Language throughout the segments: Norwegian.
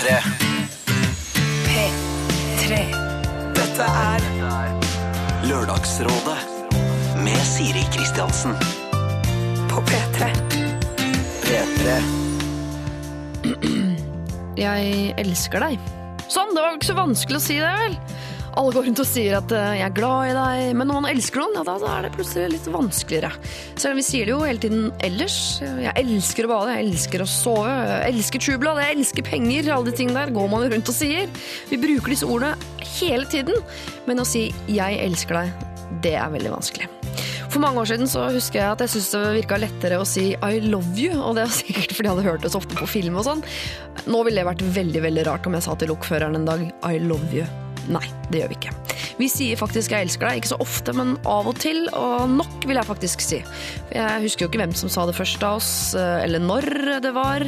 P3. P3. Dette er Lørdagsrådet med Siri Kristiansen. På P3. P3. Jeg elsker deg. Sånn, det var ikke så vanskelig å si det, vel? Alle går rundt og sier at eh, jeg er glad i deg, men når man elsker noen, ja, da, er det plutselig litt vanskeligere. Selv om vi sier det jo hele tiden ellers. Jeg elsker å bade, jeg elsker å sove, jeg elsker trubla, jeg elsker penger, alle de tingene der går man rundt og sier. Vi bruker disse ordene hele tiden, men å si 'jeg elsker deg', det er veldig vanskelig. For mange år siden så husker jeg at jeg syntes det virka lettere å si I love you, og det var sikkert fordi jeg hadde hørt det så ofte på film og sånn. Nå ville det vært veldig veldig rart om jeg sa til lokføreren en dag I love you. Nei, det gjør vi ikke. Vi sier faktisk jeg elsker deg, ikke så ofte, men av og til, og nok vil jeg faktisk si. Jeg husker jo ikke hvem som sa det først av oss, eller når det var.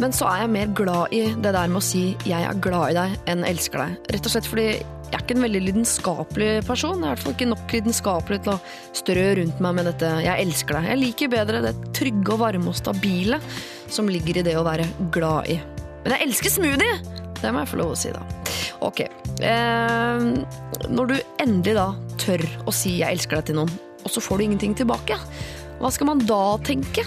Men så er jeg mer glad i det der med å si 'jeg er glad i deg' enn 'elsker deg'. Rett og slett fordi jeg er ikke en veldig lidenskapelig person. Jeg er i hvert fall ikke nok lidenskapelig til å strø rundt meg med dette 'jeg elsker deg'. Jeg liker bedre det trygge og varme og stabile som ligger i det å være glad i. Men jeg elsker smoothie! Det må jeg få lov å si, da. Ok. Eh, når du endelig da tør å si 'jeg elsker deg' til noen, og så får du ingenting tilbake, hva skal man da tenke?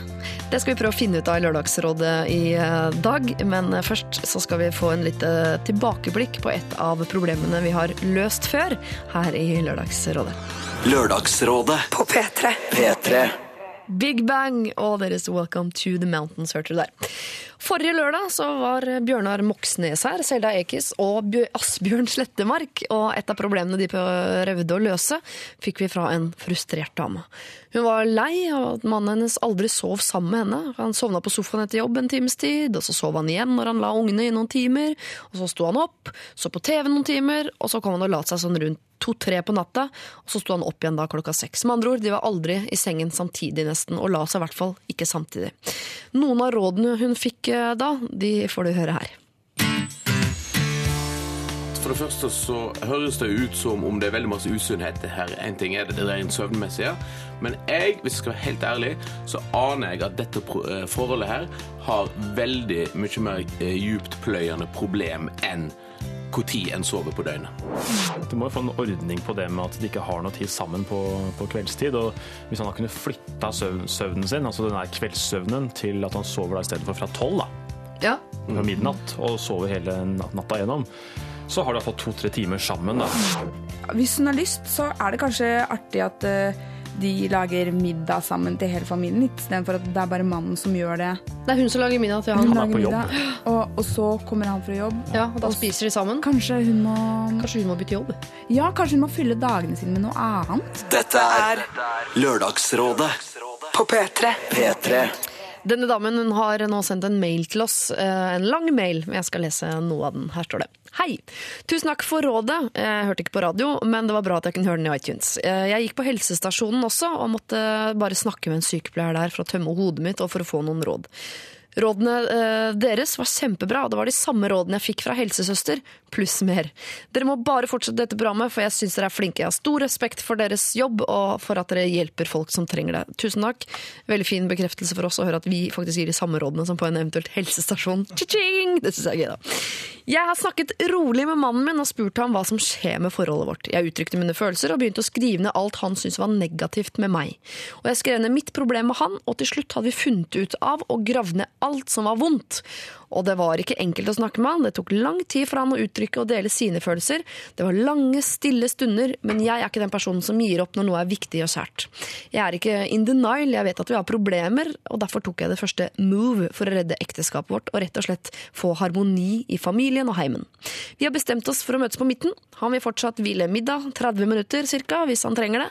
Det skal vi prøve å finne ut av i Lørdagsrådet i eh, dag, men først så skal vi få en lite tilbakeblikk på et av problemene vi har løst før her i Lørdagsrådet. Lørdagsrådet På P3. P3. Big Bang og deres Welcome to the Mountains hørte du der. Forrige lørdag så var Bjørnar Moxnes her, Selda Ekiz og Asbjørn Slettemark. Og et av problemene de prøvde å løse, fikk vi fra en frustrert dame. Hun var lei av at mannen hennes aldri sov sammen med henne. Han sovna på sofaen etter jobb en times tid, og så sov han igjen når han la ungene i noen timer. Og så sto han opp, så på TV noen timer, og så kom han og la seg sånn rundt to-tre på natta, og så sto han opp igjen da klokka seks. Med andre ord, de var aldri i sengen samtidig nesten, og la seg i hvert fall ikke samtidig. Noen av rådene hun fikk eh, da, de får du høre her. For det første så høres det ut som om det er veldig masse usunnhet her. En ting er det det rent søvnmessige, men jeg, hvis jeg skal være helt ærlig, så aner jeg at dette eh, forholdet her har veldig mye mer eh, djuptpløyende problem enn når en sover på døgnet. Du må jo få en ordning på det med at de ikke har noe tid sammen på, på kveldstid. Og hvis han da kunne flytta søvn, søvnen sin, altså den der kveldssøvnen, til at han sover da istedenfor fra tolv, da, Ja, fra midnatt, og sover hele natta gjennom, så har de fått to-tre timer sammen, da. Hvis hun har lyst, så er det kanskje artig at eh, de lager middag sammen til hele familien, istedenfor at det er bare mannen som gjør det. Det er hun som lager middag til Hun han. er på jobb. og, og så kommer han fra jobb. Ja, og da spiser de sammen. Kanskje hun må Kanskje hun må bytte jobb. Ja, kanskje hun må fylle dagene sine med noe annet. Dette er Lørdagsrådet På P3. P3. Denne damen hun har nå sendt en mail til oss, eh, en lang mail, men jeg skal lese noe av den. Her står det. Hei! Tusen takk for rådet. Jeg hørte ikke på radio, men det var bra at jeg kunne høre den i iTunes. Eh, Jeg gikk på helsestasjonen også, og måtte bare snakke med en sykepleier der for å tømme hodet mitt og for å få noen råd. Rådene eh, deres var kjempebra, og det var de samme rådene jeg fikk fra helsesøster, pluss mer. Dere må bare fortsette dette programmet, for jeg syns dere er flinke. Jeg har stor respekt for deres jobb, og for at dere hjelper folk som trenger det. Tusen takk. Veldig fin bekreftelse for oss å høre at vi faktisk gir de samme rådene som på en eventuelt helsestasjon. Cha-ching! Det syns jeg er gøy, da. Jeg har snakket rolig med mannen min og spurt ham hva som skjer med forholdet vårt. Jeg uttrykte mine følelser og begynte å skrive ned alt han syntes var negativt med meg. Og jeg skrev ned mitt problem med han, og til slutt hadde vi funnet ut av å grave ned alt som var vondt. Og det var ikke enkelt å snakke med han, det tok lang tid for han å uttrykke og dele sine følelser. Det var lange, stille stunder, men jeg er ikke den personen som gir opp når noe er viktig og kjært. Jeg er ikke in denial, jeg vet at vi har problemer, og derfor tok jeg det første move for å redde ekteskapet vårt og rett og slett få harmoni i familien og heimen. Vi har bestemt oss for å møtes på midten. Han vil fortsatt hvile middag, 30 minutter cirka, hvis han trenger det.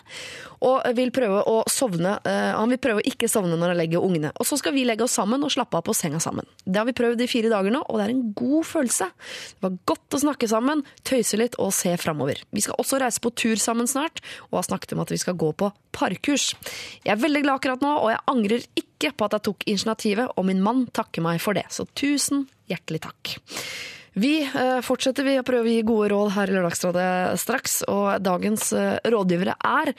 Og vil prøve å sovne, eh, han vil prøve å ikke sovne når han legger ungene. Og så skal vi legge oss sammen og slappe av på senga sammen. Det har vi prøvd i fire dager nå, og det er en god følelse. Det var godt å snakke sammen, tøyse litt og se framover. Vi skal også reise på tur sammen snart, og har snakket om at vi skal gå på parkurs. Jeg er veldig glad akkurat nå, og jeg angrer ikke på at jeg tok initiativet, og min mann takker meg for det. Så tusen hjertelig takk. Vi eh, fortsetter vi å prøve å gi gode råd her i Lørdagsrådet straks, og dagens eh, rådgivere er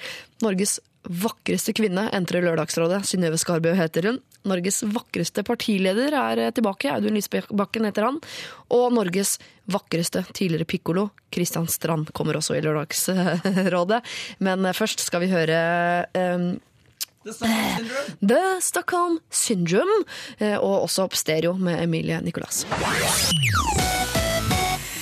Norges vakreste kvinne entrer Lørdagsrådet. Synnøve Skarbø heter hun. Norges vakreste partileder er eh, tilbake. Audun Lysbakken heter han. Og Norges vakreste tidligere pikkolo, Kristian Strand, kommer også i Lørdagsrådet. Men eh, først skal vi høre um, The Stockholm Syndrome, eh, og også opp stereo med Emilie Nicolas.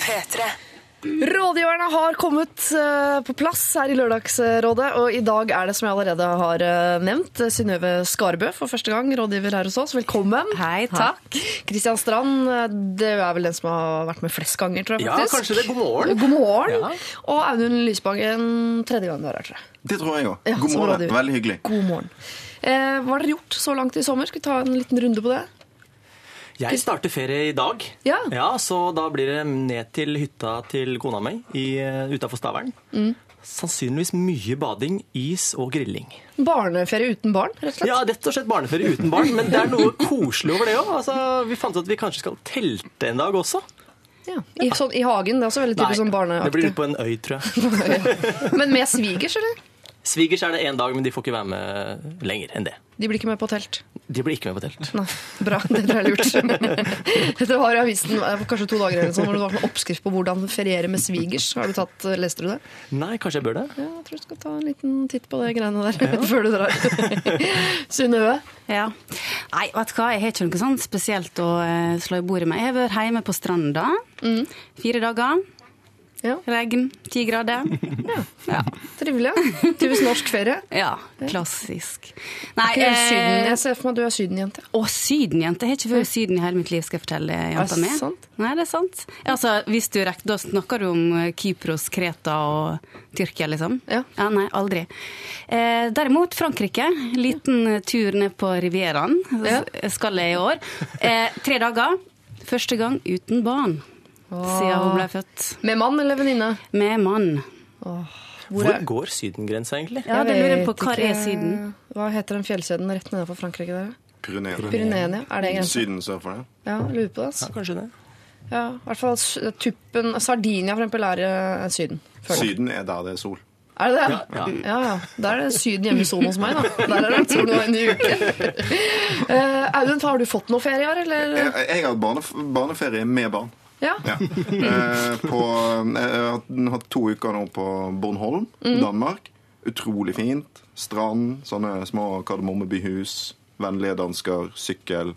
P3. Rådgiverne har kommet eh, på plass her i Lørdagsrådet, og i dag er det, som jeg allerede har eh, nevnt, Synnøve Skarbø for første gang rådgiver her hos oss. Velkommen. Hei, takk. Kristian Strand, eh, det er vel den som har vært med flest ganger, tror jeg Ja, kanskje det. God morgen. God morgen. Ja. Og Audun Lysbakken, tredje gang du er her, tror jeg. Det tror jeg òg. God morgen. Veldig hyggelig. God morgen. Eh, hva har dere gjort så langt i sommer? Skal vi ta en liten runde på det? Jeg starter ferie i dag. Ja. Så da blir det ned til hytta til kona mi utafor Stavern. Mm. Sannsynligvis mye bading, is og grilling. Barneferie uten barn, rett og slett? Ja, rett og slett barneferie uten barn, men det er noe koselig over det òg. Altså, vi fant ut at vi kanskje skal telte en dag også. Ja. I, sånn, I hagen? Det er også veldig typisk sånn barneaktig. det blir ute på en øy, tror jeg. Men med svigers, eller? Svigers er det én dag, men de får ikke være med lenger enn det. De blir ikke med på telt? De blir ikke med på telt. Nei, bra. Det tror jeg er lurt. Det var i avisen kanskje to dager eller sånn, hvor det var en oppskrift på hvordan feriere med svigers. Har du tatt, Leste du det? Nei, kanskje jeg bør det? Ja, jeg tror du skal ta en liten titt på det greiene der før du drar. Synnøve? Ja. Nei, vet du hva, jeg har ikke noe sånn spesielt å eh, slå i bordet med. Jeg har vært hjemme på stranda. Fire dager. Ja. Regn. Ti grader. Ja. Trivelig. ja. Typisk norsk ferie. ja. Klassisk. Nei, helt syden. eh, Jeg ser for meg at du er sydenjente. Å, Syden-jente. Jeg har ikke vært i Syden i hele mitt liv, skal jeg fortelle jenta mi. Nei, det er sant. Altså, hvis du rekker, Da snakker du om eh, Kypros, Kreta og Tyrkia, liksom? Ja. Nei, aldri. Eh, derimot Frankrike. Liten eh, tur ned på Rivieraen Ja. skal jeg i år. Eh, tre dager. Første gang uten barn siden hun ble født. Med mann eller venninne? Med mann. Hvor Hvor er- går sydengrensa, egentlig? Ja, det lurer på. Hva er Syden? Hva heter den fjellkjeden rett nedenfor Frankrike? der? Pyreneene. Er det grensa? Syden sør for det. Ja, lurer på det. Ja, Altså. kanskje det. Ja, i hvert fall tuppen Sardinia for eksempel er eh, Syden. føler. Syden er da det er sol. Er det det? Ja, ja. ja. Da er det Syden hjemme i sonen hos meg, da. Der er det sol nå en uke. Uh, Audun, har du fått noe ferie i år, eller? Jeg, jeg har barneferie med barn. Ja. Ja. Eh, på, jeg har hatt- to uker nå på Bornholm, Danmark. Utrolig fint. Strand, sånne små kardemommebyhus, vennlige dansker, sykkel.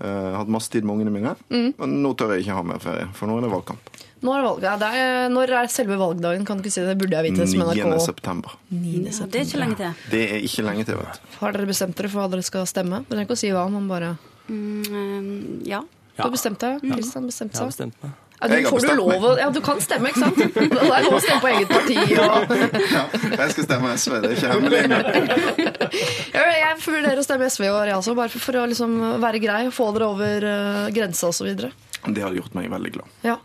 Eh, hatt masse tid med ungene mine. Men nå tør jeg ikke ha mer ferie, for nå er det valgkamp. Nå er, valg, ja, det er, når er selve valgdagen? Kan du ikke si det? Det burde jeg vite. Som 9. NRK. september. Ja, det er ikke lenge til. Det er ikke lenge til, vet du. Har dere bestemt dere for hva dere skal stemme? Dere trenger ikke å si hva, men bare Mm, eh, ja. Du har bestemt deg? Kristian bestemte Jeg har bestemt meg. Ja, du, får du lov å Ja, du kan stemme, ikke sant? Det er lov å stemme på eget parti. Og... Ja, jeg skal stemme SV, det er ikke hemmelig. Ja, Jeg vurderer å stemme SV i år, altså, bare for, for å liksom være grei. Få dere over uh, grensa osv. Det hadde gjort meg veldig glad. Ja.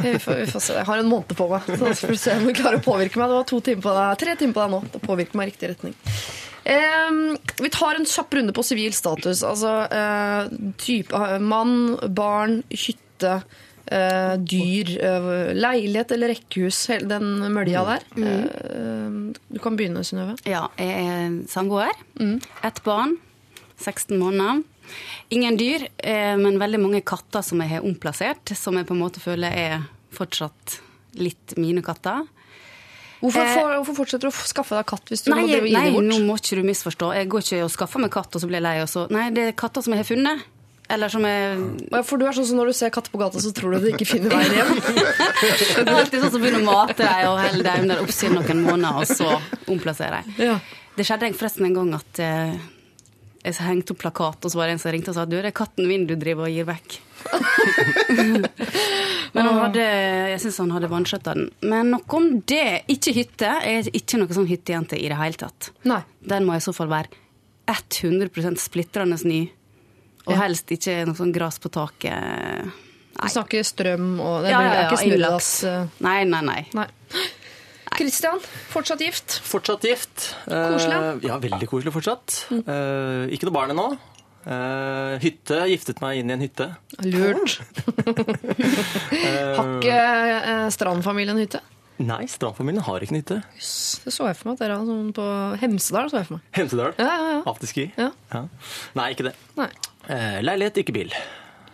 Vi får, vi får se. Jeg har en måned på meg. Så får vi se om du klarer å påvirke meg. Det var to timer på deg, tre timer på deg nå. Det påvirker meg i riktig retning. Em, vi tar en kjapp runde på sivil status. Altså eh, type eh, mann, barn, hytte, eh, dyr, leilighet eller rekkehus. Hele den mølja der. Eh, du kan begynne, Synnøve. Ja, jeg er samboer. Ett barn. 16 måneder. Ingen dyr, eh, men veldig mange katter som jeg har omplassert, som jeg på en måte føler er fortsatt litt mine katter. Hvorfor, Eh, får- hvorfor fortsetter du å skaffe deg katt hvis du Nei, må drive gi nei, dem bort? nå må ikke du misforstå. Jeg går ikke og skaffer meg katt, og så blir jeg lei. Og så. Nei, det er katter som jeg har funnet. Eller som Ja, For du er sånn som når du ser katter på gata, så tror du de ikke finner veien hjem. Det er alltid sånn som begynner å mate dem og holde dem under oppsyn noen måneder, og så omplasserer jeg. Ja. Det skjedde forresten en gang at eh, jeg hengte opp plakat, og så var det en som ringte og sa du, det er katten min du driver og gir vekk. Men han hadde, jeg syns han hadde vanskjøtta den. Men nok om det. Ikke hytte. Jeg er ikke noe sånn hyttejente i det hele tatt. Nei. Den må i så fall være 100% splitrende ny. Og Ja. helst ikke noe sånn gress på taket. Du snakker strøm og Det Ja, blir ja, er ja, ikke snurredass. eh, Nei, nei, nei. Nei. Kristian, fortsatt gift. Fortsatt gift. Koselig. Eh, ja, veldig koselig fortsatt. Mm. ikke noe barn ennå. Eh, hytte. Giftet meg inn i en hytte. Lurt. Har ikke Strandfamilien hytte? Nei, Strandfamilien har ikke en hytte. Det så jeg for meg at dere hadde sånn på Hemsedal. så jeg for meg. Hemsedal. Ja, ja, ja. Afterski. Ja. Ja. Nei, ikke det. Nei, Eh, leilighet, ikke bil.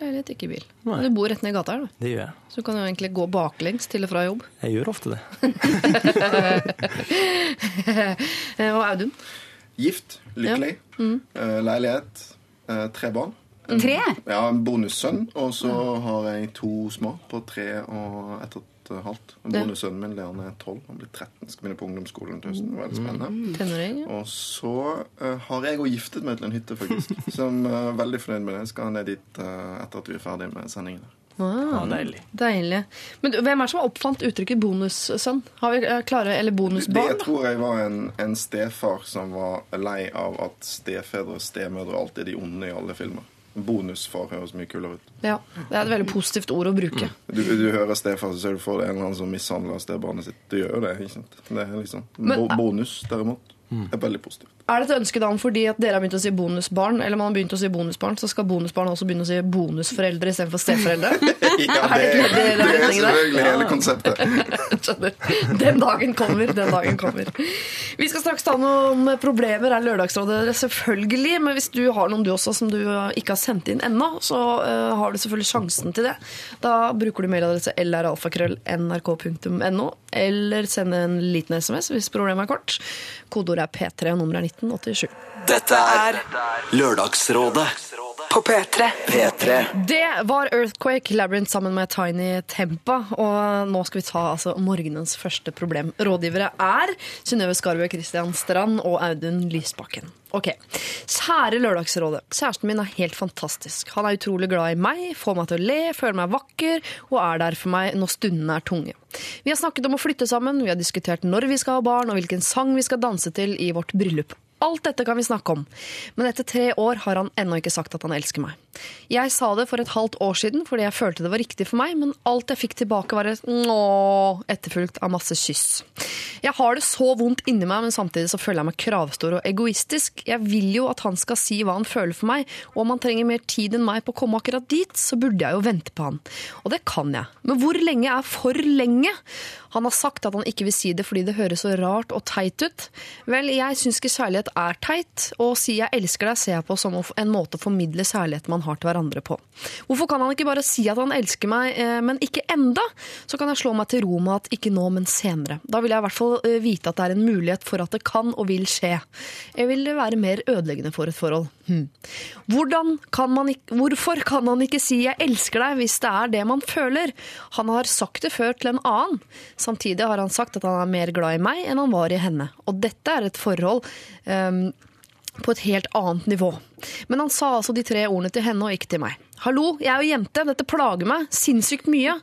Leilighet, ikke bil. Nei. Du bor rett ned i gata her, du. Det gjør jeg. Så du kan jo egentlig gå baklengs til og fra jobb. Jeg gjør ofte det. Eh, Og Audun? Gift, lykkelig, Mm. eh, leilighet, eh, tre barn. Tre? Ja, en bonussønn, og så har jeg to små på tre og ett og et halvt. Ja. Bonussønnen min Leon er tolv, han blir 13, skal begynne på ungdomsskolen til høsten. Veldig spennende. Tenåring? ja. Og så uh, har jeg òg giftet meg til en hytte, faktisk. Som er veldig fornøyd med det. Jeg skal ned dit uh, etter at vi er ferdig med sendingen. Ah, deilig. Deilig. Men hvem er det som har oppfant uttrykket bonussønn? Har vi klare, eller Det det tror jeg var en, en stefar som var lei av at stefedre og stemødre alltid er de onde i alle filmer. Bonusfar høres mye kulere ut. Ja, Det er et veldig positivt ord å bruke. Du, du hører stefar, så ser du for deg en eller annen som mishandler stebarnet sitt. Du gjør jo det, ikke sant? Det er liksom. Men- Bo bonus, derimot, er veldig positivt. Er det et ønske da fordi at dere har begynt å si bonusbarn, eller man har begynt å si bonusbarn, så skal bonusbarn også begynne å si bonusforeldre istedenfor steforeldre? Ja, Er det ikke det det er der? selvfølgelig hele konseptet. Skjønner. Den dagen kommer, den dagen kommer. Vi skal straks ta noen problemer her i Lørdagsrådet, selvfølgelig. Men hvis du har noen du også som du ikke har sendt inn ennå, så uh, har du selvfølgelig sjansen til det. Da bruker du mailadresse lralfakrøll.nrk.no, eller send en liten SMS hvis problemet er kort. Kodeordet er P3, og nummeret er 1987. Dette er Lørdagsrådet På P3. P3. Det var Earthquake Labyrinth sammen med Tiny Tempa. Og nå skal vi ta altså, morgenens første problem. Rådgivere er Synnøve Skarbø Kristian Strand og Audun Lysbakken. Ok, Kjære Lørdagsrådet. Kjæresten min er helt fantastisk. Han er utrolig glad i meg, får meg til å le, føler meg vakker og er der for meg når stundene er tunge. Vi har snakket om å flytte sammen, vi har diskutert når vi skal ha barn og hvilken sang vi skal danse til i vårt bryllup. Alt dette kan vi snakke om, men etter tre år har han ennå ikke sagt at han elsker meg. Jeg sa det for et halvt år siden fordi jeg følte det var riktig for meg, men alt jeg fikk tilbake var et nå, etterfulgt av masse kyss. Jeg har det så vondt inni meg, men samtidig så føler jeg meg kravstor og egoistisk. Jeg vil jo at han skal si hva han føler for meg, og om han trenger mer tid enn meg på å komme akkurat dit, så burde jeg jo vente på han. Og det kan jeg. Men hvor lenge er for lenge? Han har sagt at han ikke vil si det fordi det høres så rart og teit ut. Vel, jeg syns ikke kjærlighet er teit, og å si jeg elsker deg ser jeg på som en måte å formidle kjærlighet man har til hverandre på. Hvorfor kan han ikke bare si at han elsker meg, eh, men ikke enda? Så kan jeg slå meg til ro med at ikke nå, men senere. Da vil jeg i hvert fall eh, vite at det er en mulighet for at det kan og vil skje. Jeg vil være mer ødeleggende for et forhold. Hm. Kan man hvorfor kan han ikke si 'jeg elsker deg' hvis det er det man føler? Han har sagt det før til en annen. Samtidig har han sagt at han er mer glad i meg enn han var i henne. Og dette er et forhold ehm, på et helt annet nivå. Men han sa altså de tre ordene til henne og ikke til meg. Hallo, jeg er jo jente, dette plager meg sinnssykt mye.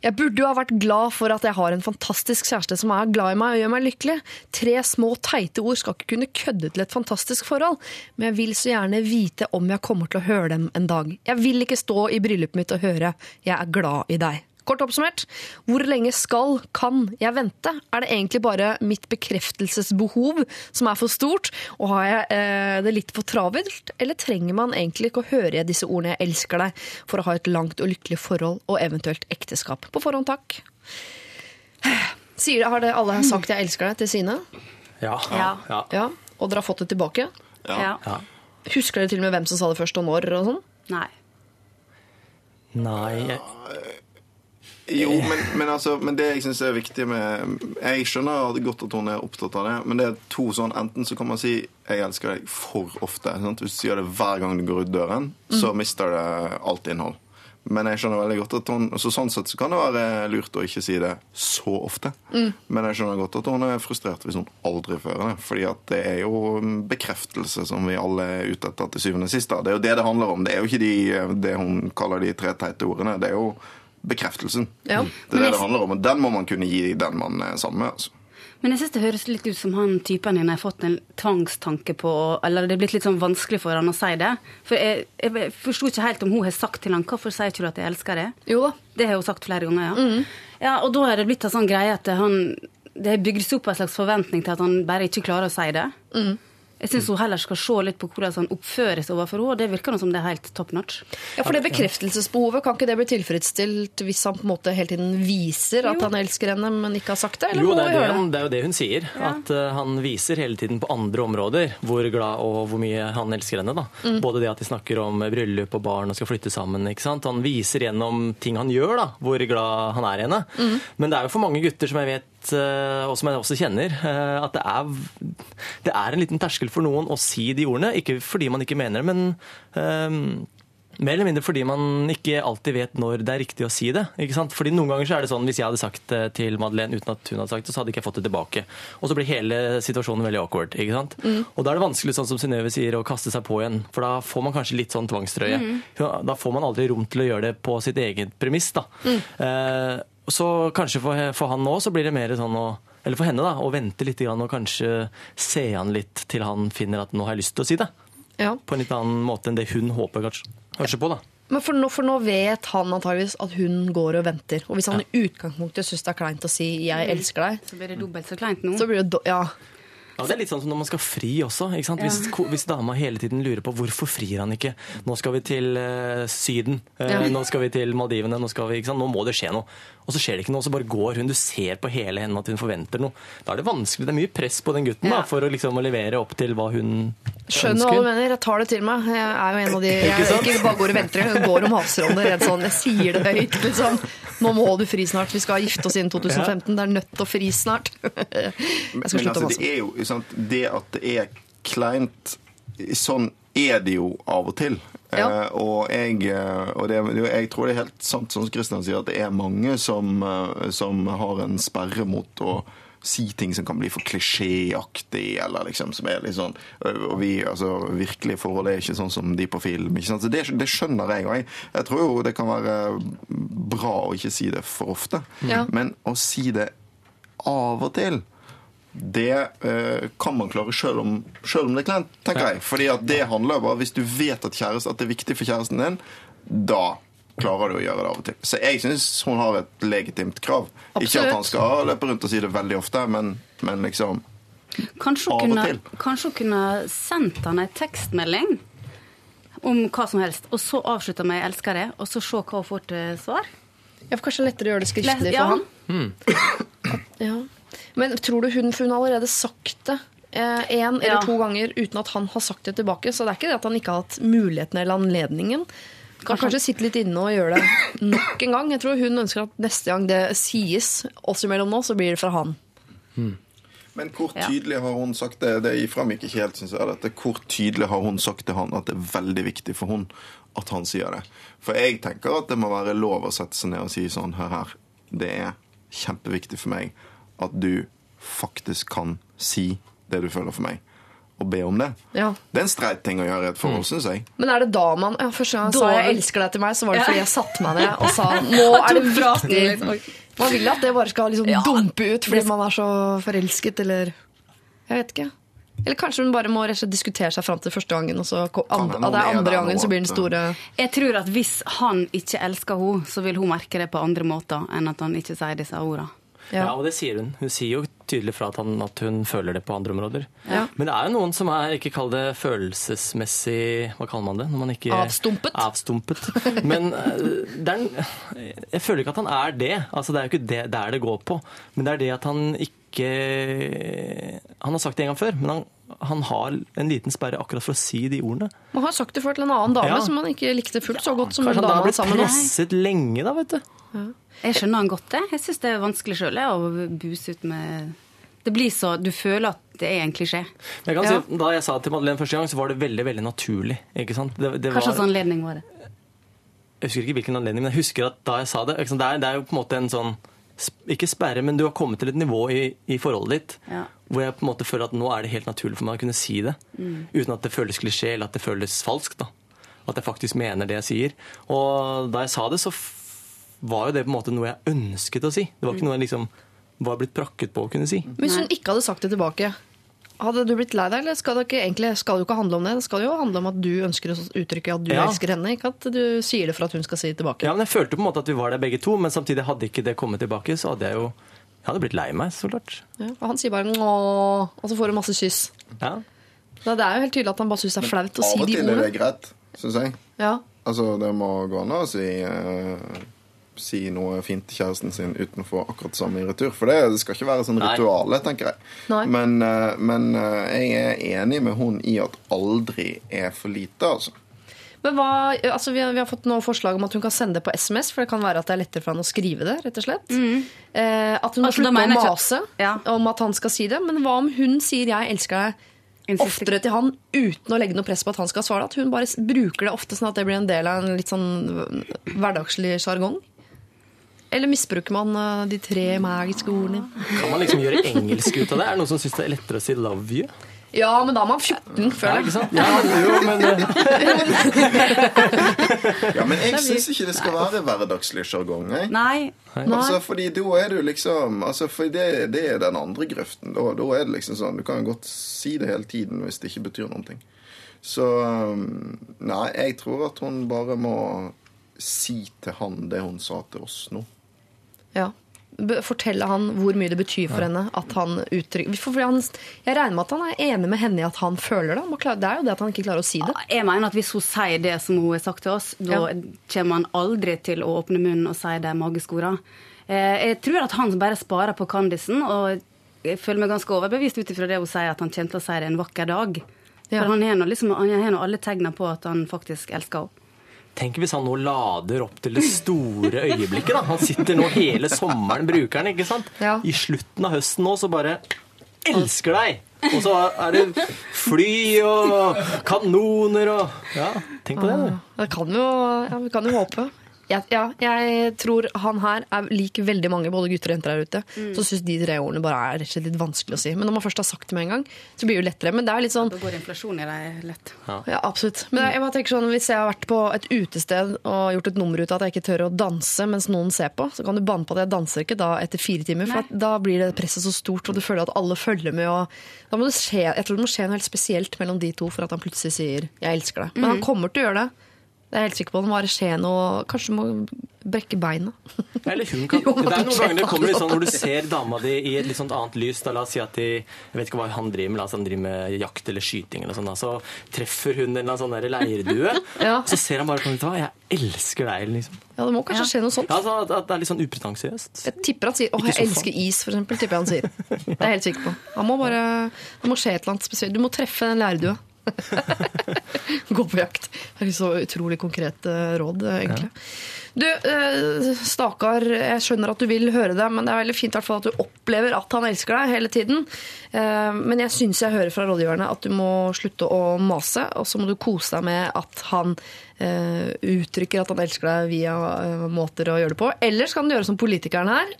Jeg burde jo ha vært glad for at jeg har en fantastisk kjæreste som er glad i meg og gjør meg lykkelig. Tre små teite ord skal ikke kunne kødde til et fantastisk forhold, men jeg vil så gjerne vite om jeg kommer til å høre dem en dag. Jeg vil ikke stå i bryllupet mitt og høre 'jeg er glad i deg'. Kort oppsummert, hvor lenge skal, kan jeg vente? Er det egentlig bare mitt bekreftelsesbehov som er for stort, og har jeg eh, det litt for travelt, eller trenger man egentlig ikke å høre disse ordene 'jeg elsker deg' for å ha et langt og lykkelig forhold og eventuelt ekteskap? På forhånd takk. Sier det, Har det alle sagt 'jeg elsker deg' til sine? Ja. Ja. ja. Ja, Og dere har fått det tilbake? Ja. Husker dere til og med hvem som sa det først, og når? og sånn? Nei. Nei Jo, men, men, altså, men det jeg syns er viktig med Jeg skjønner godt at hun er opptatt av det, men det er to sånn Enten så kan man si 'jeg elsker deg' for ofte. Sant? Hvis du sier det hver gang du går ut døren, så mister det alt innhold. Men jeg skjønner veldig godt at hun, så sånn sett så kan det være lurt å ikke si det så ofte. Men jeg skjønner godt at hun er frustrert hvis hun aldri fører det. Fordi at det er jo bekreftelse som vi alle er ute etter til syvende og sist. da. Det er jo det det handler om. Det er jo ikke de, det hun kaller de tre teite ordene. Det er jo bekreftelsen. Ja. Det er det det handler om, og den må man kunne gi den man er sammen med. altså. Men jeg synes det høres litt ut som han typen din har fått en tvangstanke på Eller det er blitt litt sånn vanskelig for han å si det. For jeg, jeg forsto ikke helt om hun har sagt til han hvorfor sier ikke du at jeg elsker deg? Jo da. Det har hun sagt flere ganger, ja. ja og da er det blitt en sånn greie at han Det har bygd seg opp en slags forventning til at han bare ikke klarer å si det. Jeg syns hun heller skal se litt på hvordan han oppføres overfor henne. Det virker noe som det er helt top notch. Ja, for det bekreftelsesbehovet, kan ikke det bli tilfredsstilt hvis han på en måte hele tiden viser at han elsker henne, men ikke har sagt det? Eller Jo, det er, det, han, det? er jo det hun sier. At uh, han viser hele tiden på andre områder hvor glad og hvor mye han elsker henne. Da. Mm. Både det at de snakker om bryllup og barn og skal flytte sammen. ikke sant? Han viser gjennom ting han gjør, da, hvor glad han er i henne. Mm. Men det er jo for mange gutter som jeg vet, eh, og som jeg også kjenner, eh, at det er, det er en liten terskel for noen å si de ordene. Ikke fordi man ikke mener det, men um, mer eller mindre fordi man ikke alltid vet når det er riktig å si det. ikke sant? Fordi Noen ganger så er det sånn, Hvis jeg hadde sagt det til Madeleine uten at hun hadde sagt det, så hadde ikke jeg fått det tilbake. Og så blir hele situasjonen veldig awkward. ikke sant? Og Da er det vanskelig sånn som Synnøve sier, å kaste seg på igjen. For da får man kanskje litt sånn tvangstrøye. Da får man aldri rom til å gjøre det på sitt eget premiss. da. Eh, så kanskje for, for han nå så blir det mer sånn å eller for henne, da, å vente litt grann og kanskje se han litt til han finner at nå har jeg lyst til å si det. Ja. På en litt annen måte enn det hun håper kanskje, kanskje på. da. Men for nå, for nå vet han antageligvis at hun går og venter. Og hvis han i utgangspunktet syns det er kleint å si 'jeg elsker deg', Så blir det dobbelt så kleint nå. så blir det do Ja. Ja, Det er litt sånn som når man skal fri også. ikke sant? Hvis, ko- hvis dama hele tiden lurer på hvorfor frir han ikke. Nå skal vi til uh, Syden. uh, Ja. Nå skal vi til Maldivene. Nå, skal vi, ikke sant? nå må det skje noe. Og så skjer det ikke noe, så bare går hun. Du ser på hele henne at hun forventer noe. Da er det vanskelig. Det er mye press på den gutten da, for å liksom å levere opp til hva hun Skjønner hva du mener. Jeg tar det til meg. Jeg er jo en av de Jeg ikke bare går og venter, jeg går om det redd sånn. Jeg sier det høyt, liksom. Nå må du fri snart. Vi skal gifte oss innen 2015. Det er nødt til å fri snart. Jeg Men skal slutte altså, å mase. Sant, Det at det er kleint Sånn er det jo av og til. Ja. Eh, og jeg, eh, og det, jeg tror det er helt sant som Kristian sier, at det er mange som, eh, som har en sperre mot å si ting som kan bli for klisjéaktig, eller liksom som er litt sånn Og vi, altså, virkelige forhold er ikke sånn som de på film. ikke sant? Så det, det skjønner jeg, og jeg, jeg tror jo det kan være bra å ikke si det for ofte. Ja. Men å si det av og til det eh, kan man klare selv om, om det er kleint, tenker jeg. Fordi at det handler bare Hvis du vet at, kjæreste, at det er viktig for kjæresten din, da klarer du å gjøre det av og til. Så jeg syns hun har et legitimt krav. Ikke at han skal løpe rundt og si det veldig ofte, men, men liksom Kanskje Av og kunne, til. kanskje hun kunne sendt han en tekstmelding om hva som helst, og så avslutta med 'jeg elsker det', og så se hva hun får til svar? Ja, for kanskje lettere å gjøre det skriftlig Ja. for han? Ja. Men tror du hun For hun har allerede sagt det én eller Ja. to ganger uten at han har sagt det tilbake. Så det er ikke det at han ikke har hatt muligheten eller anledningen. Kan Kanskje- kanskje sitte litt inne og gjøre det nok en gang. Jeg tror hun ønsker at neste gang det sies oss imellom nå, så blir det fra han. Men hvor Ja. tydelig har hun sagt det? Det framgikk ikke helt, synes jeg. Dette. Hvor tydelig har hun sagt til han at det er veldig viktig for hun at han sier det? For jeg tenker at det må være lov å sette seg ned og si sånn Hør her, det er kjempeviktig for meg at du faktisk kan si det du føler for meg, og be om det. Ja. Det er en streit ting å gjøre i et forhold, synes jeg. Men er det da man ja, Første gang han Da- sa 'jeg elsker deg' til meg, så var det fordi jeg satte meg ned og sa 'nå er det viktig'. Man vil at det bare skal liksom Ja. dumpe ut fordi man er så forelsket, eller Jeg vet ikke. Eller kanskje hun bare må diskutere seg fram til første gangen, og så andre, det er andre gangen så blir den store Jeg tror at hvis han ikke elsker henne, så vil hun merke det på andre måter enn at han ikke sier disse ordene. Ja. Ja. og det sier hun. Hun sier jo tydelig fra at, han, at hun føler det på andre områder. Ja. Men det er jo noen som er, ikke kall det følelsesmessig Hva kaller man det? Når man ikke Avstumpet. Avstumpet. Men eh, er, jeg føler ikke at han er det. Altså, det er jo ikke det der det går på. Men det er det at han ikke Han har sagt det en gang før, men han, han har en liten sperre akkurat for å si de ordene. Man har sagt det før til en annen dame Ja. som han ikke likte fullt så godt som Kanskje den han da dama har han blitt presset lenge, da, vet du. Jeg skjønner han godt det. Jeg syns det er vanskelig sjøl å buse ut med Det blir så Du føler at det er en klisjé. Jeg kan Ja. si, da jeg sa det til Madeleine første gang, så var det veldig veldig naturlig. ikke sant? Det, det Hva slags var- anledning var det? Jeg husker ikke hvilken anledning, men jeg husker at da jeg sa det Det er, det er jo på en måte en sånn Ikke sperre, men du har kommet til et nivå i, i forholdet ditt Ja. hvor jeg på en måte føler at nå er det helt naturlig for meg å kunne si det. Uten at det føles klisjé eller at det føles falskt. da. At jeg faktisk mener det jeg sier. Og da jeg sa det, så var jo det på en måte noe jeg ønsket å si. Det var ikke noe jeg liksom var blitt prakket på å kunne si. Hvis hun ikke hadde sagt det tilbake, hadde du blitt lei deg? Eller skal det ikke, egentlig skal det jo ikke handle om det? Det skal jo handle om at du ønsker å uttrykke at du Ja. elsker henne, ikke at du sier det for at hun skal si det tilbake. Ja, men Jeg følte på en måte at vi var der begge to, men samtidig hadde ikke det kommet tilbake, så hadde jeg jo jeg hadde blitt lei meg, så klart. Ja, og han sier bare 'nå', og så får hun masse kyss. Ja. Da, det er jo helt tydelig at han bare syns det er flaut å Av si og de til er det ordene. greit, syns jeg. Ja. Altså, det må gå an å si, eh, si noe fint til kjæresten sin uten å få akkurat det samme i retur. For det, det skal ikke være sånn rituale, tenker jeg. Men, eh, men eh, jeg er enig med hun i at aldri er for lite, altså. Men hva, altså vi, har, vi har fått noen forslag om at hun kan sende det på SMS, for det kan være at det er lettere for han å skrive det. rett og slett. Eh, at hun må Altså, slutte å ikke- mase Ja. om at han skal si det. Men hva om hun sier 'jeg elsker deg' oftere til han uten å legge noe press på at han skal svare? At hun bare bruker det ofte sånn at det blir en del av en litt sånn hverdagslig sjargong? Eller misbruker man eh, de tre magiske ordene? Kan man liksom gjøre engelsk ut av det? Er det noen som syns det er lettere å si 'love you'? Ja, men da er man 14, Ja, føler jeg. Ja, jo, men eh, Ja, men jeg syns ikke det skal være hverdagslig sjargong. Nei. Altså, fordi da er du liksom altså, For det, det er den andre grøften. Da, da er det liksom sånn Du kan jo godt si det hele tiden hvis det ikke betyr noen ting. Så um, Nei, jeg tror at hun bare må si til han det hun sa til oss nå. Ja. Fortelle han hvor mye det betyr for henne at han uttrykker for han, Jeg regner med at han er enig med henne i at han føler det. Det er jo det at han ikke klarer å si det. Jeg mener at hvis hun sier det som hun har sagt til oss, da Ja. kommer han aldri til å åpne munnen og si de magiske ordene. Eh, Jeg tror at han bare sparer på Candisen, og jeg føler meg ganske overbevist ut ifra det hun sier, at han kommer til å si det en vakker dag. Ja. For han har nå liksom, alle tegnene på at han faktisk elsker henne. Tenk hvis han nå lader opp til det store øyeblikket. da. Han sitter nå hele sommeren, bruker han, ikke sant? Ja. I slutten av høsten nå, så bare Elsker deg! Og så er det fly og kanoner og Ja, tenk på det. du. Det kan jo, ja, vi kan jo håpe. Jeg, ja, jeg tror han her er lik veldig mange både gutter og jenter der ute. Så syns de tre ordene bare er rett og slett litt vanskelig å si. Men når man først har sagt det med en gang, så blir det jo lettere. Men det er litt sånn Da går inflasjon i deg lett. Ja, absolutt. Men jeg, bare tenker sånn, Hvis jeg har vært på et utested og gjort et nummer ut av at jeg ikke tør å danse mens noen ser på, så kan du banne på at jeg danser ikke da etter fire timer. For at da blir det presset så stort, og du føler at alle følger med. Og da må det skje, jeg tror det må skje noe helt spesielt mellom de to for at han plutselig sier 'jeg elsker deg'. Men han kommer til å gjøre det. Det er jeg helt sikker på. Det må bare skje noe Kanskje du må brekke beina. Eller hun kan. Jo, Det er noen ganger det kommer litt sånn når du ser dama di i et litt sånt annet lys. Da, la oss si at de, jeg vet ikke hva han driver med, la oss han driver med jakt eller skyting, eller sånn, da, så treffer hun en eller annen sånn leirdue. Ja. Så ser han bare på henne, jeg elsker deg, liksom. Ja, Det må kanskje skje noe sånt. Ja, så at, at det er litt sånn upretensiøst. Jeg tipper han sier 'Å, jeg elsker is', for eksempel. Tipper jeg han sier. Det er jeg helt sikker på. Han må bare, det må skje et eller annet spesielt. Du må treffe den lærdua. Gå på jakt. Det er så utrolig konkret eh, råd, egentlig. egentlig. Du, eh, stakkar, jeg skjønner at du vil høre det, men det er veldig fint i hvert fall at du opplever at han elsker deg hele tiden. Eh, Men jeg syns jeg hører fra rådgiverne at du må slutte å mase, og så må du kose deg med at han eh, uttrykker at han elsker deg via eh, måter å gjøre det på. Eller så kan du gjøre som politikeren her,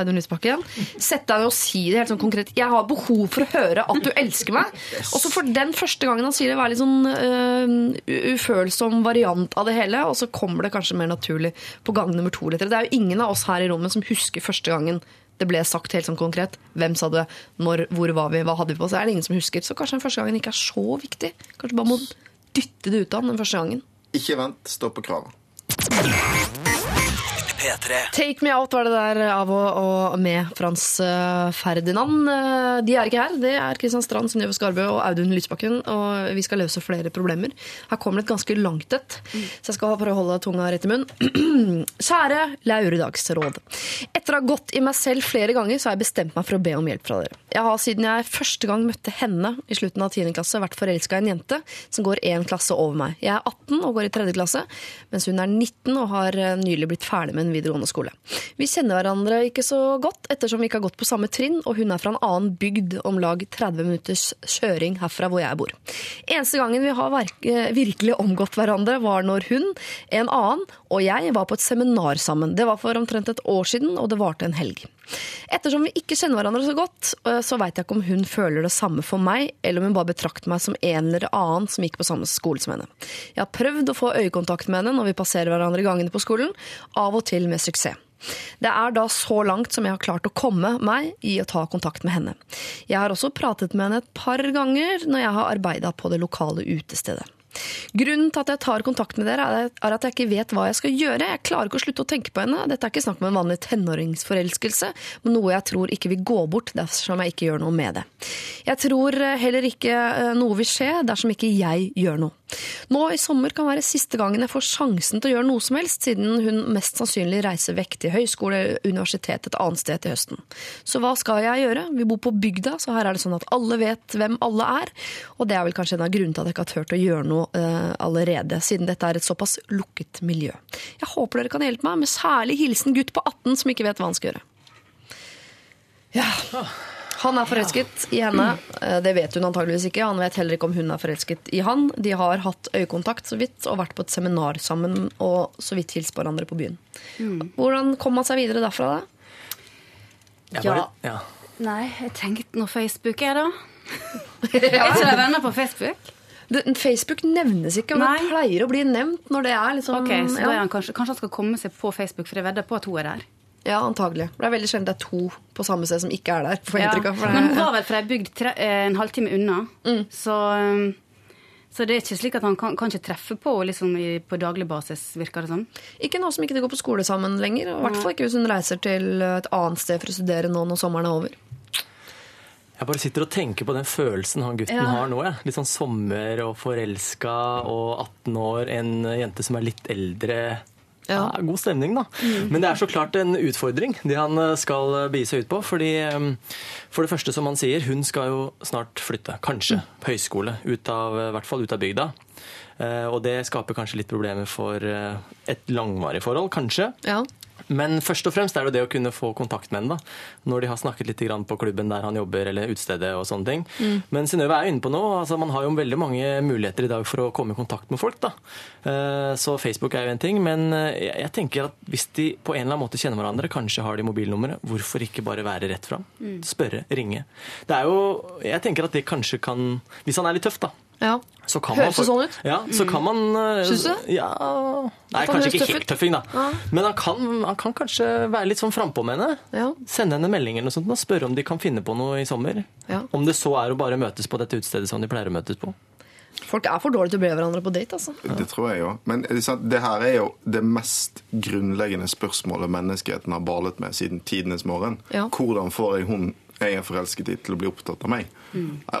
Audun Lysbakken. Sette deg ned og si det helt sånn konkret. Jeg har behov for å høre at du elsker meg. Og så for den første gangen han sier det, være litt sånn ufølsom variant av det hele, og så kommer det kanskje mer naturlig på gang nummer to. Det er jo ingen av oss her i rommet som husker første gangen det ble sagt helt sånn konkret. Hvem sa det? Når? Hvor var vi? Hva hadde vi på? Så er det ingen som husker. Så kanskje den første gangen ikke er så viktig. Kanskje bare må dytte det ut av den første gangen. Ikke vent, stå på kravet. P3. Take Me Out var det der av og, og med Frans eh, Ferdinand. Eh, De er ikke her. Det er Kristian Strand, Synnøve Skarbø og Audun Lysbakken. Og vi skal løse flere problemer. Her kommer det et ganske langt et, så jeg skal prøve å holde tunga rett i munnen. Kjære Lauredagsråd. Etter å ha gått i meg selv flere ganger, så har jeg bestemt meg for å be om hjelp fra dere. Jeg har siden jeg første gang møtte henne i slutten av 10. klasse, vært forelska i en jente som går én klasse over meg. Jeg er 18 og går i tredje klasse, mens hun er 19 og har eh, nylig blitt ferdig med en videregående skole. Vi kjenner hverandre ikke så godt, ettersom vi ikke har gått på samme trinn, og hun er fra en annen bygd om lag 30 minutters kjøring herfra hvor jeg bor. Eneste gangen vi har eh, virkelig omgått hverandre, var når hun, en annen og jeg var på et seminar sammen. Det var for omtrent et år siden, og det varte en helg. Ettersom vi ikke kjenner hverandre så godt, eh, så veit jeg ikke om hun føler det samme for meg, eller om hun bare betrakter meg som en eller annen som gikk på samme skole som henne. Jeg har prøvd å få øyekontakt med henne når vi passerer hverandre i gangene på skolen, av og til med suksess. Det er da så langt som jeg har klart å komme meg i å ta kontakt med henne. Jeg har også pratet med henne et par ganger når jeg har arbeida på det lokale utestedet. Grunnen til at jeg tar kontakt med dere, er at jeg ikke vet hva jeg skal gjøre. Jeg klarer ikke å slutte å tenke på henne. Dette er ikke snakk om en vanlig tenåringsforelskelse, men noe jeg tror ikke vil gå bort dersom jeg ikke gjør noe med det. Jeg tror eh, heller ikke eh, noe vil skje dersom ikke jeg gjør noe. Nå i sommer kan være siste gangen jeg får sjansen til å gjøre noe som helst, siden hun mest sannsynlig reiser vekk til høyskole eller universitet et annet sted til høsten. Så hva skal jeg gjøre? Vi bor på bygda, så her er det sånn at alle vet hvem alle er. Og det er vel kanskje en av grunnene til at jeg ikke har turt å gjøre noe uh, allerede, siden dette er et såpass lukket miljø. Jeg håper dere kan hjelpe meg, med særlig hilsen gutt på 18 som ikke vet hva han skal gjøre. Ja. Han er forelsket i henne. Eh, Det vet hun antageligvis ikke. Han vet heller ikke om hun er forelsket i han. De har hatt øyekontakt så vidt og vært på et seminar sammen og så vidt hilst på hverandre på byen. Hvordan kom man seg videre derfra? da? Ja. ja. Nei, jeg tenkte nå Facebook er da. Er ikke det venner på Facebook? Det, Facebook nevnes ikke, og det pleier å bli nevnt når det er liksom Ok, så er ja. han kanskje, kanskje han skal komme seg på Facebook, for jeg vedder på at hun er der. Ja, antagelig. Det er veldig sjelden det er to på samme sted som ikke er der. får jeg Ja. inntrykk av, for det- Men hun var vel fra ei bygd eh, en halvtime unna, så, um, så det er ikke slik at han kan, kan ikke treffe på henne liksom, i- på daglig basis, virker det som. Ikke nå som ikke de går på skole sammen lenger. og I hvert fall ikke hvis hun reiser til et annet sted for å studere nå når sommeren er over. Jeg bare sitter og tenker på den følelsen han gutten Ja. har nå. Ja. Litt sånn sommer og forelska og 18 år, en jente som er litt eldre. Ja. Ja. god stemning, da. Men det er så klart en utfordring, det han eh, skal begi seg ut på. fordi eh, For det første, som han sier, hun skal jo snart flytte. Kanskje på høyskole. Ut av, I hvert fall ut av bygda. Eh, Og det skaper kanskje litt problemer for eh, et langvarig forhold, kanskje. Ja. Men først og fremst er det det å kunne få kontakt med henne. da, Når de har snakket litt på klubben der han jobber, eller utestedet og sånne ting. Men Synnøve er inne på noe. altså Man har jo veldig mange muligheter i dag for å komme i kontakt med folk. da. Eh, Så Facebook er jo en ting. Men eh, jeg jeg tenker at hvis de på en eller annen måte kjenner hverandre, kanskje har de mobilnummeret, hvorfor ikke bare være rett fram? Spørre, ringe. Det er jo, Jeg tenker at det kanskje kan Hvis han er litt tøff, da. Ja. Så kan Høres det sånn ut? Ja, så kan man mm. Syns du? Ja Nei, kanskje ikke helt tøffing, da. Ja. Men han kan, han kan kanskje være litt sånn frampå med henne. Ja. Sende henne meldinger melding eller noe sånt og spørre om de kan finne på noe i sommer. Ja. Om det så er å bare møtes på dette utestedet som de pleier å møtes på. Folk er for dårlige til å be hverandre på date, altså. Det tror jeg jo. Men det er det her er jo det mest grunnleggende spørsmålet menneskeheten har balet med siden tidenes morgen. Ja. Hvordan får jeg hun jeg er forelsket i, til å bli opptatt av meg?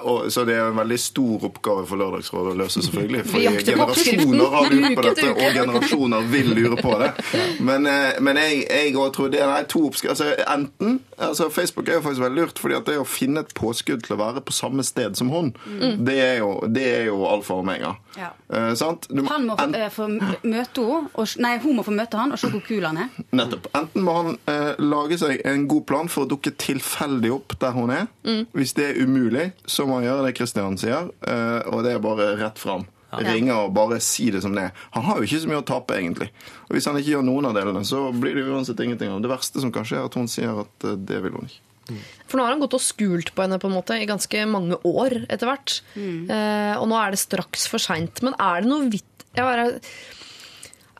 Og, så det er en veldig stor oppgave for Lørdagsrådet å løse, selvfølgelig. Oppskriften generasjoner har lurt på dette, og generasjoner vil lure på det. Men, eh, men jeg, jeg tror det er to oppskrifter. Altså, enten altså Facebook er jo faktisk veldig lurt, fordi at det å finne et påskudd til å være på samme sted som hun, det er jo, det er jo alfa og omega. Ja. Uh, må Han må få, enten- eh, få møte henne, nei, hun må få møte han og se hvor kul han er. Nettopp. Enten må han uh, lage seg en god plan for å dukke tilfeldig opp der hun er. Hvis det er umulig, så må han gjøre det Kristian sier, eh, og det er bare rett fram. Ringe og bare si det som det er. Han har jo ikke så mye å tape, egentlig. Og Hvis han ikke gjør noen av delene, så blir det uansett ingenting av. Det verste som kan skje, er at hun sier at eh, det vil hun ikke. For nå har han gått og skult på henne på en måte i ganske mange år etter hvert. Eh, og nå er det straks for seint. Men er det noe vitt jeg bare,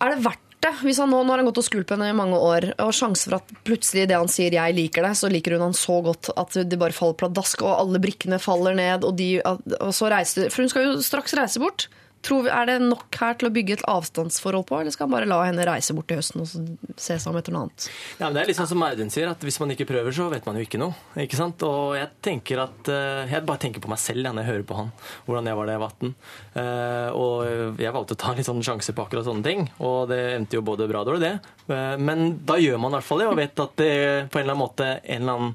Er det verdt det? Hvis han nå, nå har han gått og skult henne i mange år, og sjanse for at plutselig det han sier 'jeg liker deg', så liker hun han så godt at det bare faller pladask, og alle brikkene faller ned, og, de, og så reiser For hun skal jo straks reise bort. Vi, er det nok her til å bygge et avstandsforhold på, eller skal han bare la henne reise bort til høsten og se seg om etter noe annet? Ja, Det er litt sånn som Audun sier, at hvis man ikke prøver, så vet man jo ikke noe. ikke sant? Og jeg tenker at, eh, jeg bare tenker på meg selv når jeg hører på han, hvordan jeg var da jeg var 18. Eh, og jeg valgte å ta litt sånn sjanse på akkurat sånne ting, og det endte jo både bra og dårlig, det. Eh, men da gjør man i hvert fall det, og vet at det på en eller annen måte en eller annen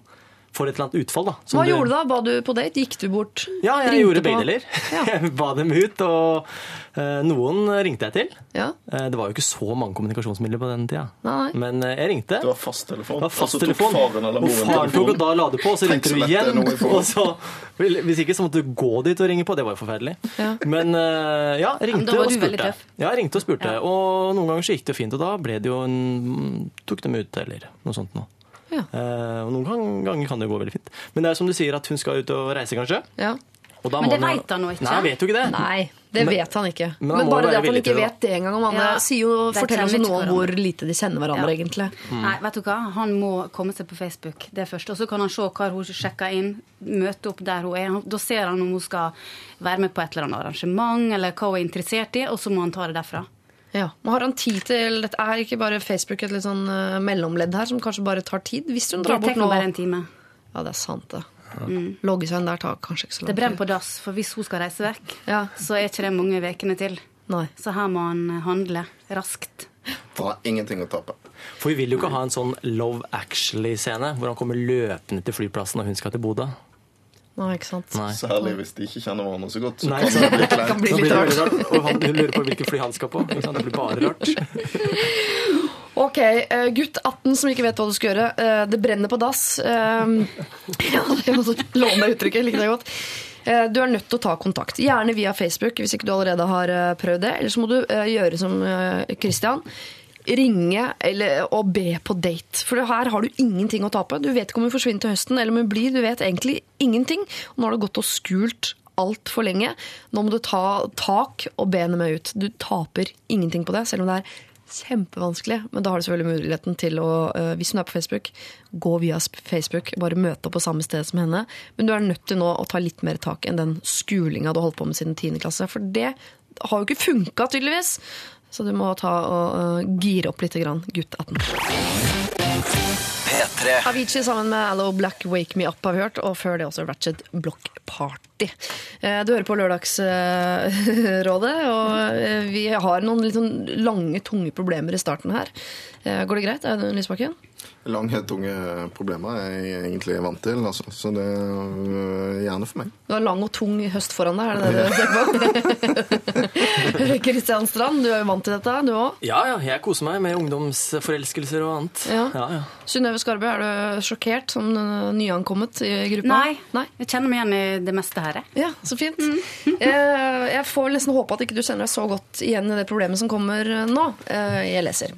får et eller annet utfall. da. som Hva du... gjorde du da? Ba du på date? Gikk du bort? Ja, jeg Ringte gjorde begge deler. Ja. Jeg ba dem ut, og eh, noen ringte jeg til. Ja. Eh, det var jo ikke så mange kommunikasjonsmidler på den tida, Nei. men eh, jeg ringte. Det var fasttelefon. Fasttelefon. Og tok faren eller Og faren tok og da la det på, og så ringte du igjen. Og så, hvis ikke så måtte du gå dit og ringe på. Det var jo forferdelig. Ja. Men ja, ringte men og spurte. Ja, jeg ringte og spurte. Og noen ganger så gikk det jo fint, og da ble det jo en Tok dem ut, eller noe sånt noe. Ja. Eh, og noen ganger kan det jo gå veldig fint. Men det er som du sier, at hun skal ut og reise, kanskje. Ja. Og da Men må det jo- vet han nå ikke. Nei, jeg vet jo ikke det. Nei, det Men- vet han ikke. men Men, han bare det at han ikke vet det engang om andre, Ja, sier jo, forteller oss nå hvor lite de kjenner hverandre, Ja. egentlig. Nei, vet du hva? Han må komme seg på Facebook, det først. Og så kan han se hva hun sjekker inn, møte opp der hun er. Da ser han om hun skal være med på et eller annet arrangement, eller hva hun er interessert i, og så må han ta det derfra. Ja, men Har han tid til Dette er ikke bare Facebook et litt sånn uh, mellomledd her som kanskje bare tar tid? Hvis hun Det drar bort nå bare en time. Ja, det er sant, det. Logge seg inn der tar kanskje ikke så lang tid. Det brenner på dass, for hvis hun skal reise vekk, Ja. så er ikke det mange ukene til. Nei. Så her må han handle raskt. For han har ingenting å tape. For vi vil jo ikke ha en sånn Love Actually-scene hvor han kommer løpende til flyplassen og hun skal til Bodø. Nei, ikke sant. Nei. Særlig hvis de ikke kjenner hverandre så godt. Så Nei, kan det bli Det kan bli litt rart. rart. Og han, lurer på hvilket fly han skal på. Det blir bare rart. Ok, eh, gutt 18 som ikke vet hva du skal gjøre. Eh, det brenner på dass. Eh, ja, jeg må låne uttrykket. Liker det godt. Eh, Du er nødt til å ta kontakt. Gjerne via Facebook hvis ikke du allerede har prøvd det. Eller så må du gjøre som Christian. Ringe eller, og be på date. For her har du ingenting å tape. Du vet ikke om hun forsvinner til høsten eller om hun blir. Du vet egentlig ingenting. Nå har du gått og skjult altfor lenge. Nå må du ta tak og be henne med ut. Du taper ingenting på det, selv om det er kjempevanskelig. Men da har du selvfølgelig muligheten til å, øh, hvis hun er på Facebook, gå via Facebook. Bare møte opp på samme sted som henne. Men du er nødt til nå å ta litt mer tak enn den skulinga du har holdt på med siden 10. klasse. For det har jo ikke funka, tydeligvis. Så du må ta og uh, gire opp litt, grann, gutt 18. P3. Avicii sammen med Allo Black Wake Me Up har vi hørt, og før det også Ratchet Block Party. Eh, Du hører på Lørdagsrådet, og eh, vi har noen litt sånn lange, tunge problemer i starten her. Eh, Går det greit, Audun Lysbakken? Lange, tunge problemer er jeg egentlig vant til, altså. så det er gjerne for meg. Du har lang og tung høst foran deg, er det det du tenker på? Kristian Strand, du er jo vant til dette, du òg. Ja, ja, jeg koser meg med ungdomsforelskelser og annet. Ja. Ja, ja. Synnøve Skarbø, er du sjokkert som nyankommet i gruppa? Nei, Nei? jeg kjenner meg igjen i det meste her. Jeg. Ja, så fint. Eh, Jeg får nesten håpe at ikke du kjenner deg så godt igjen i det problemet som kommer eh, nå. Eh, Jeg leser.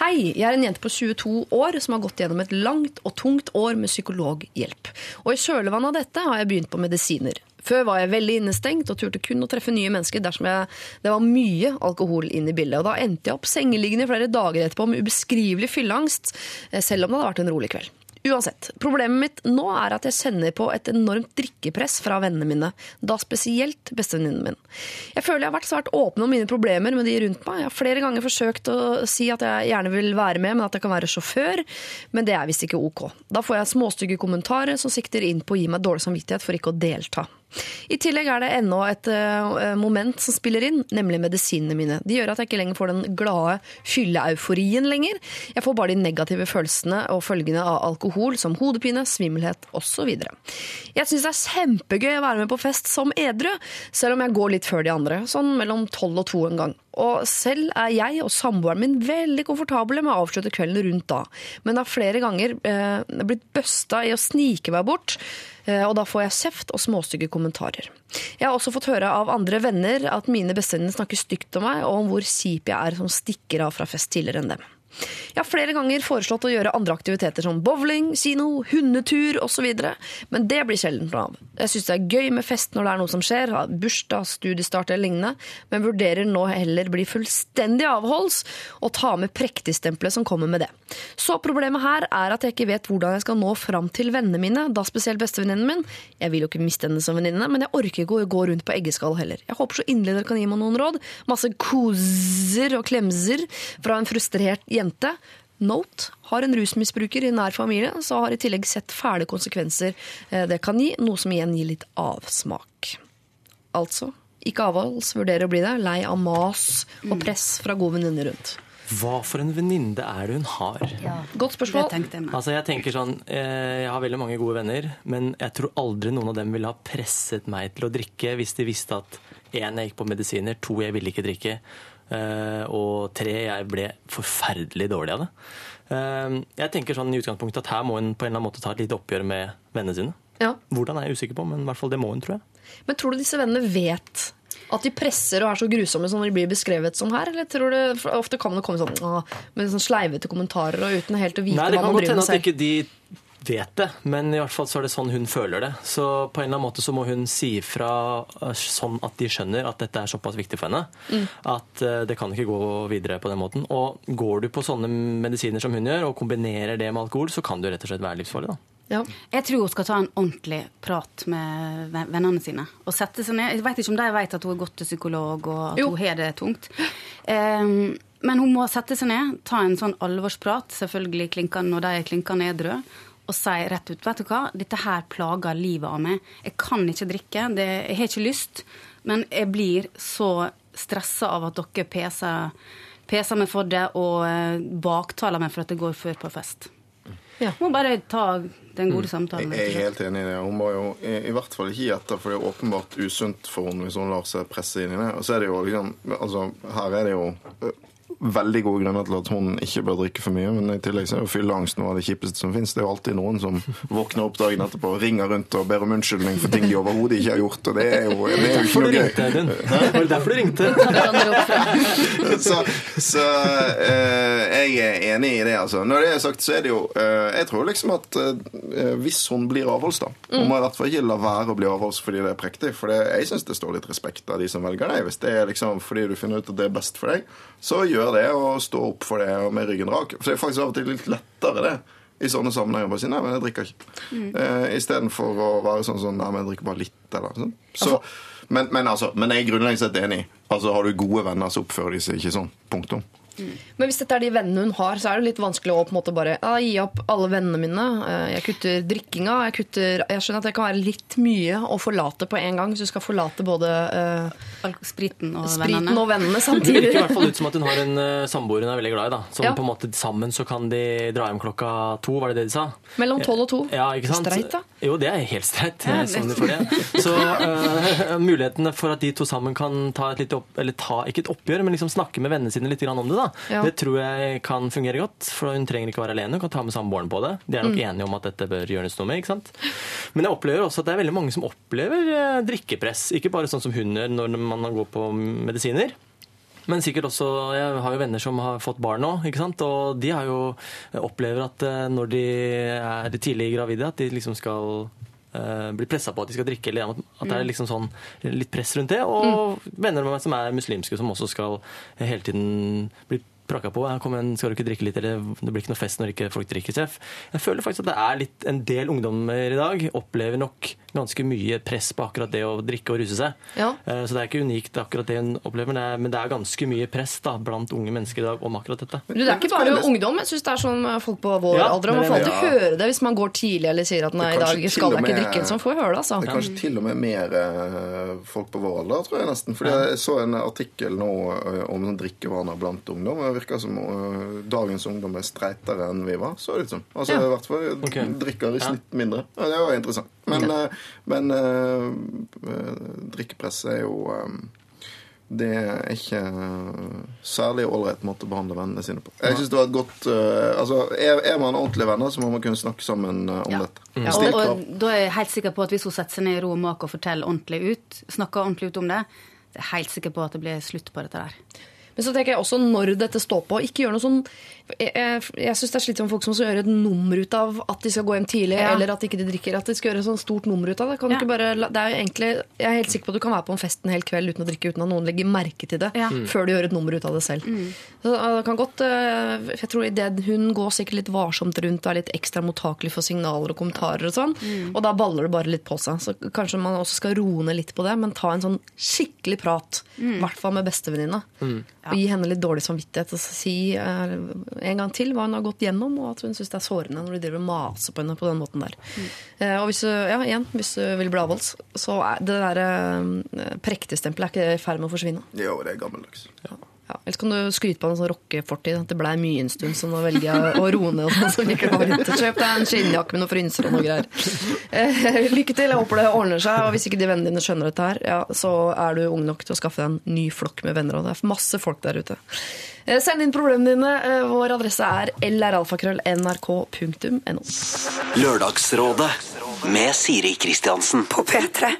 Hei, jeg er en jente på 22 år som har gått gjennom et langt og tungt år med psykologhjelp. Og i kjølvannet av dette har jeg begynt på medisiner. Før var jeg veldig innestengt og turte kun å treffe nye mennesker dersom jeg, det var mye alkohol inn i bildet. Og da endte jeg opp sengeliggende i flere dager etterpå med ubeskrivelig fylleangst, selv om det hadde vært en rolig kveld. Uansett, problemet mitt nå er at jeg kjenner på et enormt drikkepress fra vennene mine. Da spesielt bestevenninnen min. Jeg føler jeg har vært svært åpen om mine problemer med de rundt meg. Jeg har flere ganger forsøkt å si at jeg gjerne vil være med, men at jeg kan være sjåfør. Men det er visst ikke ok. Da får jeg småstygge kommentarer som sikter inn på å gi meg dårlig samvittighet for ikke å delta. I tillegg er det ennå et eh, moment som spiller inn, nemlig medisinene mine. De gjør at jeg ikke lenger får den glade fylleeuforien lenger. Jeg får bare de negative følelsene og følgene av alkohol, som hodepine, svimmelhet osv. Jeg syns det er kjempegøy å være med på fest som edru, selv om jeg går litt før de andre, sånn mellom tolv og to en gang. Og selv er jeg og samboeren min veldig komfortable med å avslutte kvelden rundt da, men har flere ganger eh, blitt busta i å snike meg bort. Eh, Og da får jeg kjeft og småstygge kommentarer. Jeg har også fått høre av andre venner at mine bestevenner snakker stygt om meg, og om hvor kjip jeg er som stikker av fra fest tidligere enn dem. Jeg har flere ganger foreslått å gjøre andre aktiviteter som bowling, kino, hundetur osv., men det blir sjelden noe av. Jeg syns det er gøy med fest når det er noe som skjer, bursdag, studiestart eller lignende, men vurderer nå heller bli fullstendig avholds og ta med prektigstempelet som kommer med det. Så problemet her er at jeg ikke vet hvordan jeg skal nå fram til vennene mine, da spesielt bestevenninnen min. Jeg vil jo ikke miste henne som venninne, men jeg orker ikke å gå rundt på eggeskall heller. Jeg håper så inderlig dere kan gi meg noen råd. Masse koser og klemser fra en frustrert jente. Note har en rusmisbruker i nær familie, så har i tillegg sett fæle konsekvenser eh, det kan gi, noe som igjen gir litt avsmak. Altså, ikke avholds, vurderer å bli det, lei av mas og press fra gode venninner rundt. Hva for en venninne er det hun har? Godt spørsmål. Det jeg. Altså jeg tenker sånn, eh, jeg har veldig mange gode venner, men jeg tror aldri noen av dem ville ha presset meg til å drikke hvis de visste at én, jeg gikk på medisiner, to, jeg ville ikke drikke, og tre, jeg ble forferdelig dårlig av det. Eh, Jeg tenker sånn i utgangspunktet at her må hun på en eller annen måte ta et lite oppgjør med vennene sine. Ja. Hvordan er jeg usikker på, men i hvert fall det må hun, tror jeg. Men tror du disse vennene vet at de presser og er så grusomme som de blir beskrevet som her? Eller tror du, for Ofte kan det komme sånn, å, med sånn sleivete kommentarer og uten helt å vite Nei, det kan godt driver hende at ikke de vet det, men i hvert fall så er det sånn hun føler det. Så på en eller annen måte så må hun si ifra eh, sånn at de skjønner at dette er såpass viktig for henne. At eh, det kan ikke gå videre på den måten. Og går du på sånne medisiner som hun gjør, og kombinerer det med alkohol, så kan det rett og slett være livsfarlig. da. Ja. Jeg tror hun skal ta en ordentlig prat med vennene sine. Og sette seg ned. Jeg vet ikke om de vet at hun har gått til psykolog og at Jo. hun har det tungt. Um, men hun må sette seg ned, ta en sånn alvorsprat, selvfølgelig klinkende når de er klinkende edru, og si rett ut vet du hva, dette her plager livet av meg. Jeg kan ikke drikke, det, jeg har ikke lyst, men jeg blir så stressa av at dere peser, peser meg for det og eh, baktaler meg for at det går før på fest. Ja. Må bare ta den gode samtalen. Jeg er helt enig i det. Hun må jo i, i hvert fall ikke gi etter, for det er åpenbart usunt for henne hvis hun lar seg presse inn i det. Og så er det jo liksom altså, Her er det jo veldig gode grunner til at hun ikke bør drikke for mye, men i tillegg så er jo fylleangst noe av det kjipeste som fins. Det er jo alltid noen som våkner opp dagen etterpå og ringer rundt og ber om unnskyldning for ting de overhodet ikke har gjort, og det er jo, det er jo ikke noe ringte, gøy. Audun. Var derfor du ringte? så så eh, jeg er enig i det, altså. Når det er sagt, så er det jo eh, Jeg tror liksom at eh, hvis hun blir avholds, da Hun må i hvert fall ikke la være å bli avholds fordi det er prektig. For det, jeg syns det står litt respekt av de som velger deg. Hvis det er liksom fordi du finner ut at det er best for deg, så gjør det, og stå opp for det med ryggen rak. For det er faktisk av og til litt lettere, det. I sånne sammenhenger bare si nei, men jeg drikker ikke. Eh, Istedenfor å være sånn sånn nei, men jeg drikker bare litt. Eller sånn. Så, men, men, altså, men jeg er grunnleggende sett enig. Altså, Har du gode venner, så oppfører de seg ikke sånn. Punktum. Men hvis dette er de vennene hun har, så er det litt vanskelig å på en måte bare ja, gi opp alle vennene mine. Eh, Jeg kutter drikkinga. Jeg, kutter, jeg skjønner at det kan være litt mye å forlate på en gang. Så du skal forlate både uh, Spriten og spriten vennene. og vennene Det virker i hvert fall ut som at hun har en uh, samboer hun er veldig glad i. da. Som Ja. på en måte Sammen så kan de dra hjem klokka to, var det det de sa? Mellom tolv og to. Ja, ikke sant? Streit, da. Jo, det er helt streit. Ja. Så uh, mulighetene for at de to sammen kan ta et lite opp, eller ta, ikke et oppgjør, men liksom snakke med vennene sine litt grann om det, da. Ja. Det tror jeg kan fungere godt. For hun trenger ikke være alene, hun kan ta med samboeren på det. De er Mm. nok enige om at dette bør gjøres noe med. ikke sant? Men jeg opplever også at det er veldig mange som opplever eh, drikkepress. Ikke bare sånn som hun gjør når man går på medisiner. Men sikkert også, Jeg har jo venner som har fått barn nå, ikke sant? og de har jo opplever at eh, når de er tidlig gravide, at de liksom skal eh, bli pressa på at de skal drikke, eller at at det er liksom sånn litt press rundt det. Og venner med meg som er muslimske, som også skal hele tiden bli prakka på. Jeg kom en, skal du ikke drikke litt, eller det blir ikke noe fest når ikke folk drikker. Så jeg, føler faktisk at det er litt, en del ungdommer i dag opplever nok ganske mye press på akkurat det å drikke og ruse seg. Ja. Eh, Så det er ikke unikt akkurat det hun opplever, men det er, men det er ganske mye press da, blant unge mennesker i dag om akkurat dette. Du, det er ikke bare ungdom. Jeg synes det er sånn folk på vår Ja, alder. Man får alltid alltid høre det hvis man går tidlig eller sier at nei, i dag skal jeg ikke drikke. Sånn får jeg høre det, altså. Det er kanskje til og med mer eh, folk på vår alder, tror jeg nesten. Fordi jeg så en artikkel nå om sånn drikkevaner blant ungdom. Virker som uh, dagens ungdom er streitere enn vi var. Så det ut som. Altså, Ja. i hvert fall okay. drikker i Ja. mindre. Ja, det var interessant. Men, eh, men uh, drikkepress er jo eh, det er ikke særlig ålreit måte å behandle vennene sine på. Jeg synes det var et godt uh, altså, er, er man ordentlige venner, så må man kunne snakke sammen uh, om Ja. dette. Ja, og, og da er jeg helt sikker på at hvis hun setter seg ned i ro og mak og forteller ordentlig ut, snakker ordentlig ut om det, så er jeg helt sikker på at det blir slutt på dette der. Men så tenker jeg også når dette står på, ikke gjør noe sånn Jeg, jeg, syns det er slitsomt folk som skal gjøre et nummer ut av at de skal gå hjem tidlig, Ja. eller at de ikke drikker. At de skal gjøre et sånn stort nummer ut av det. Kan du Ja. ikke bare, det er jo egentlig, jeg er helt sikker på at du kan være på en fest en hel kveld uten å drikke, uten at noen legger merke til det, Ja. Mm. før du gjør et nummer ut av det selv. Så uh, det kan godt, uh, jeg tror det, Hun går sikkert litt varsomt rundt og er litt ekstra mottakelig for signaler og kommentarer, og sånn, Mm. og da baller det bare litt på seg. Så kanskje man også skal roe ned litt på det, men ta en sånn skikkelig prat. Mm. I hvert fall med bestevenninna. Og gi henne litt dårlig samvittighet og si uh, en gang til hva hun har gått gjennom, og at hun syns det er sårende når de driver og maser på henne på den måten der. Eh, og hvis du, ja, igjen, hvis du vil bli avholds, så er det der uh, prektigstempelet er ikke i ferd med å forsvinne. Jo, det er gammeldags. Ja, ellers kan du skryte på en sånn rockefortid. At det blei mye en stund, så nå velger jeg å roe ned. så vi litt. Kjøp deg en skinnjakke med noen frynser og noe greier. Eh, lykke til. Jeg håper det ordner seg. Og hvis ikke de vennene dine skjønner dette her, ja, så er du ung nok til å skaffe deg en ny flokk med venner. Og det er masse folk der ute. Eh, send inn problemene dine. Eh, vår adresse er lralfakrøll.nrk.no. Lørdagsrådet Med Siri Kristiansen. På P3.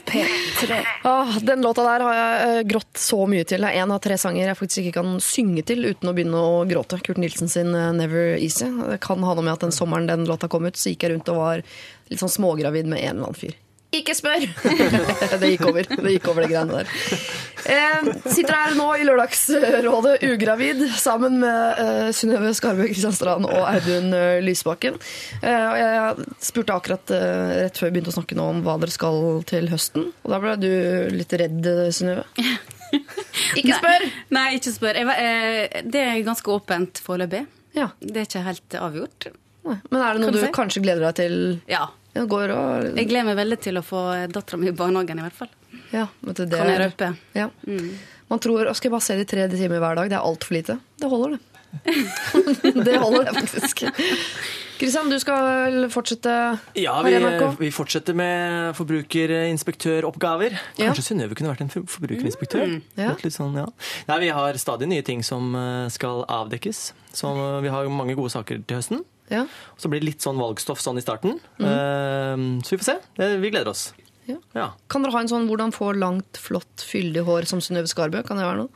Ah, den låta der har jeg eh, grått så mye til. Det er en av tre sanger jeg faktisk ikke kan synge til uten å begynne å gråte. Kurt Nilsen sin 'Never Easy'. Det kan ha noe med at den sommeren den låta kom ut, så gikk jeg rundt og var litt sånn smågravid med en eller annen fyr. Ikke spør! det gikk over. Det gikk over det greiene der. Eh, sitter her nå i Lørdagsrådet ugravid sammen med eh, Synnøve Skarbø Kristianstrand og Audun eh, Lysbakken. Eh, og jeg spurte akkurat eh, rett før vi begynte å snakke nå om hva dere skal til høsten. Og da ble du litt redd, Synnøve. Ikke spør! Nei, nei ikke spør. Jeg, eh, det er ganske åpent foreløpig. Ja. Det er ikke helt avgjort. Nei. Men er det noe Kan du du si? kanskje gleder deg til? Ja. Ja, går og... Jeg gleder meg veldig til å få dattera mi i barnehagen, i hvert fall. Ja, vet du, det Kan jeg røpe. Ja. Man tror «Å, skal jeg bare se de tre timer hver dag, det er altfor lite. Det holder, det. det holder, det, faktisk. Kristian, du skal fortsette Ja, her vi, i NRK? vi fortsetter med forbrukerinspektøroppgaver. Ja. Kanskje Synnøve kunne vært en forbrukerinspektør? forbrukerinspektør? Ja. Sånn, ja. Nei, vi har stadig nye ting som eh, skal avdekkes. Så vi har mange gode saker til høsten. Ja. Så blir det litt sånn valgstoff sånn i starten. Eh, Så vi får se. Vi gleder oss. Ja. Ja. Kan dere ha en sånn 'hvordan få langt, flott, fyldig hår' som Synnøve Skarbø? Kan det være noe?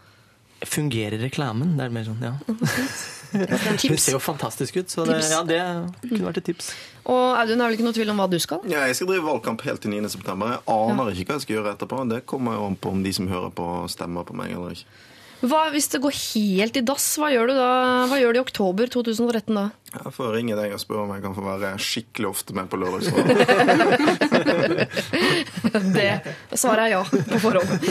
Fungerer reklamen? Det er mer sånn, ja. Hun ser jo fantastisk ut, så det, ja, det kunne vært et tips. Og Audun, er vel ikke noe tvil om hva du skal? Ja, jeg skal drive valgkamp helt til 9. september. Jeg aner ikke hva jeg skal gjøre etterpå. Det kommer jo an på om de som hører på, stemmer på meg eller ikke. Hva, hvis det går helt i dass, hva gjør du da? Hva gjør du i oktober 2013 da? Jeg får ringe deg og spørre om jeg kan få være skikkelig ofte med på Lørdagsrådet. Det svarer jeg ja på forhånd.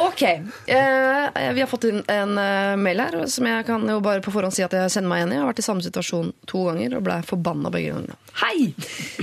Ok. Eh, vi har fått inn en eh, mail her som jeg kan jo bare på forhånd si at jeg kjenner meg igjen i. Jeg har vært i samme situasjon to ganger og ble forbanna begge gangene. Hei!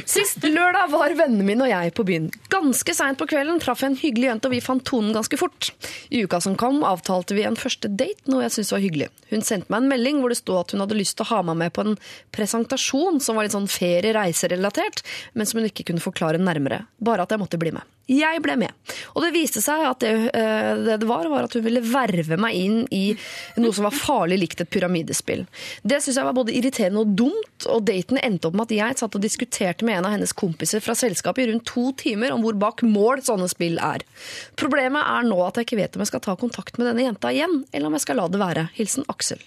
Sist lørdag var vennene mine og jeg på byen. Ganske seint på kvelden traff jeg en hyggelig jente, og vi fant tonen ganske fort. I uka som kom, avtalte vi en første date, noe jeg syntes var hyggelig. Hun sendte meg en melding hvor det stod at hun hadde lyst til å ha meg med på en presentasjon som var litt sånn ferie-reiserelatert, men som hun ikke kunne forklare nærmere. Bare at jeg måtte bli med. Jeg ble med. Og det viste seg at det eh, det, det var, var at hun ville verve meg inn i noe som var farlig likt et pyramidespill. Det syns jeg var både irriterende og dumt, og daten endte opp med at jeg satt og diskuterte med en av hennes kompiser fra selskapet i rundt to timer om hvor bak mål sånne spill er. Problemet er nå at jeg ikke vet om jeg skal ta kontakt med denne jenta igjen, eller om jeg skal la det være. Hilsen Aksel.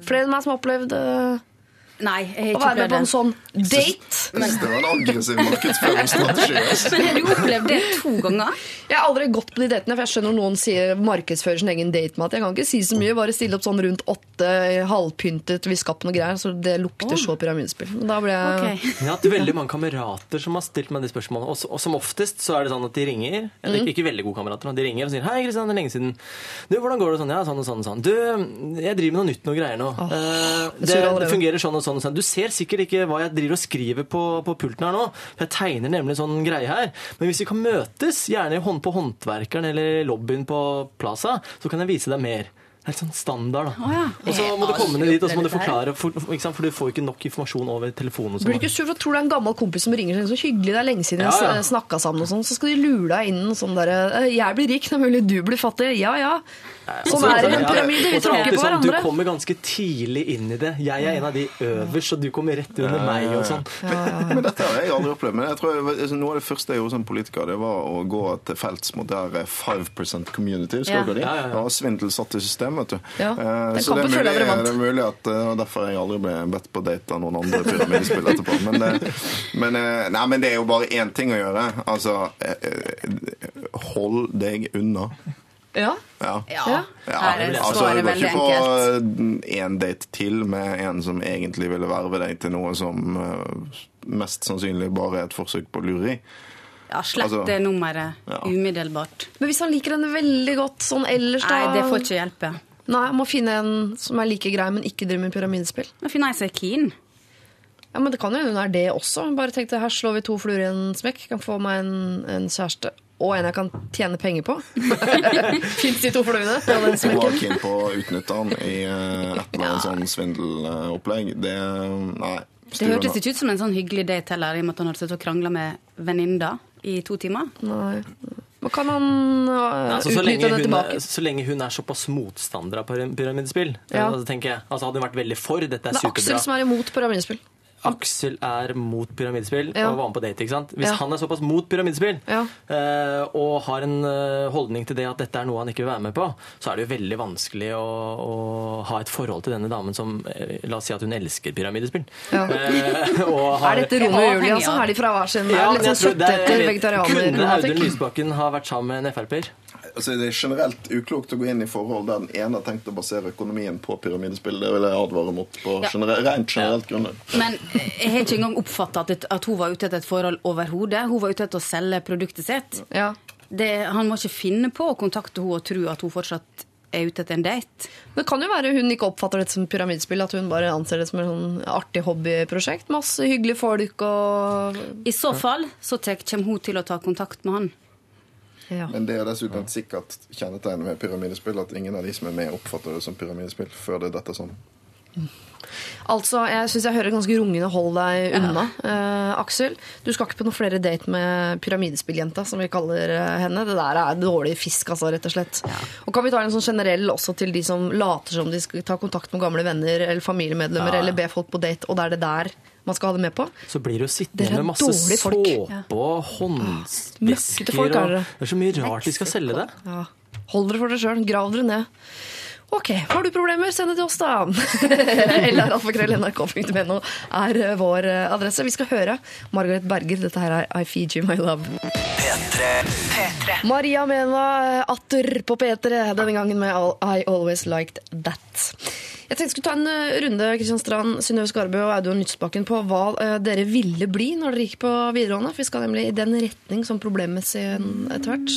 Flere enn meg som har opplevd eh, Nei, jeg har å være med på en sånn date. Jeg synes det var en aggressiv markedsføringsstrategi. altså. Men har du opplevd det to ganger? Jeg har aldri gått på de datene, for jeg skjønner noen sier markedsfører sin egen datemat. Jeg kan ikke si så mye, bare stille opp sånn rundt åtte, halvpyntet, vi skal på noe greier, så det lukter så pyramidespill. Men Da ble jeg Ok. Jeg har hatt veldig mange kamerater som har stilt meg de spørsmålene. Og, og som oftest så er det sånn at de ringer. Eller Mm. ikke, ikke veldig gode kamerater, men de ringer og sier 'Hei, Kristian, det er lenge siden'. Du, hvordan går det sånn? Ja, sånn og sånn og sånn. Du, jeg driver med noe nytt, noe greier nå. Oh, det, det fungerer sånn og sånn og sånn. Du ser sikkert ikke hva jeg driver og skriver på, på pulten her nå. For jeg tegner nemlig sånn greie her. Men hvis vi kan møtes, gjerne hånd på håndverkeren eller lobbyen på Plaza, så kan jeg vise deg mer. Det er helt sånn standard, da. ja. Og så må du komme ned dit og så må du forklare, for, ikke sant? for du får ikke nok informasjon over telefonen. og sånn. Blir du ikke sur for å tro det er en gammel kompis som ringer sånn, så hyggelig, det er lenge siden Ja, ja. jeg snakka sammen, og sånn, så skal de lure deg inn sånn derre Jeg blir rik, det er mulig du blir fattig. Ja ja. Sånn er det i en pyramide. Vi er tråkker på hverandre. Du kommer ganske tidlig inn i det. Jeg er en av de øverst, og du kommer rett under meg. og sånn. Men dette har jeg aldri opplevd. Men jeg tror jeg, altså, noe av det første jeg gjorde som politiker, det var å gå til felts mot der eh, 5% community. Skal Ja. Ja, ja, svindel satt i system, vet du. Eh, så det er, mulig, det er mulig at eh, derfor jeg aldri ble bedt på date av noen andre pyramidespill etterpå. Men, det, men, eh, nei, men det er jo bare én ting å gjøre. Altså, eh, eh, hold deg unna. Ja. Ja. Ja. Ja, Her er altså, du går ikke få på én date til med en som egentlig ville verve deg til noe som eh, mest sannsynlig bare er et forsøk på lureri. Ja, slett Altså, det nummeret ja. umiddelbart. Men hvis han liker henne veldig godt sånn ellers, da Nei, det får ikke hjelpe. Nei, må finne en som er like grei, men ikke driver med pyramidespill. Finne ei som er keen. Ja, men Det kan jo hende hun er det også. Bare tenk det, her slår vi to fluer i en smekk. Kan få meg en, en kjæreste og en jeg kan tjene penger på. Fins de to fluene? Ja, den Jeg var keen på å utnytte han i eh, et eller annet sånn svindelopplegg. Det Nei. Det hørtes ikke ut som en sånn hyggelig date heller, i og med at han hadde sittet og krangla med venninna i to timer. Nei. Men kan han uh, Altså, så, lenge utnytte henne hun tilbake? er, så lenge hun er såpass motstander av pyram- pyramidespill, Ja. tenker jeg. Altså, hadde hun vært veldig for dette er Det er Aksel som er imot pyramidespill. Aksel er mot pyramidespill Ja. og var med på date. ikke sant? Hvis Ja. han er såpass mot pyramidespill Ja. eh, og har en eh, holdning til det at dette er noe han ikke vil være med på, så er det jo veldig vanskelig å, å ha et forhold til denne damen som eh, La oss si at hun elsker pyramidespill. Ja. Og har- Er dette Romeo og Julia, altså? Er de fra hver sin Ja, litt sånn vet- Kunne Audun Lysbakken ha vært sammen med en Frp-er? Altså, det er generelt uklokt å gå inn i forhold der den ene har tenkt å basere økonomien på pyramidespill. Det vil jeg advare mot på Ja. generelt, rent generelt grunnlag. Men jeg har ikke engang oppfatta at, at hun var ute etter et forhold overhodet. Hun var ute etter å selge produktet sitt. Ja. Det, han må ikke finne på å kontakte henne og tro at hun fortsatt er ute etter en date. Det kan jo være hun ikke oppfatter dette som pyramidespill, at hun bare anser det som et sånn artig hobbyprosjekt. Masse hyggelige folk og I så fall så tek- kommer hun til å ta kontakt med han. Ja. Men det er dessuten et sikkert kjennetegn med pyramidespill at ingen av de som er med, oppfatter det som pyramidespill før det detter sånn. Altså, jeg syns jeg hører ganske rungende 'hold deg unna'. Eh, Aksel, du skal ikke på noen flere date med pyramidespilljenta, som vi kaller eh, henne. Det der er dårlig fisk, altså, rett og slett. Og kan vi ta en sånn generell også til de som later som de skal ta kontakt med gamle venner eller familiemedlemmer, Ja. eller be folk på date, og det er det der man skal ha det med på? Så blir du sittende med masse såpe og Møkkete håndvesker. folk er og- Det er så mye rart de skal selge det. Ja. Hold dere for dere sjøl. Grav dere ned. Ok, har du problemer, send det til oss, da. LRalfakrøll.nrk.no er eh, vår eh, adresse. Vi skal høre Margaret Berger. Dette her er I Feed You My Love. Petre. Petre. Maria Mena atter på P3, denne gangen med I Always Liked That. Jeg tenkte jeg skulle ta en eh, runde Kristian Strand, Synnøve Skarbø og Audun Nytsbakken på hva dere ville bli når dere gikk på videregående. For vi skal nemlig i den retning som problemmessig etter hvert.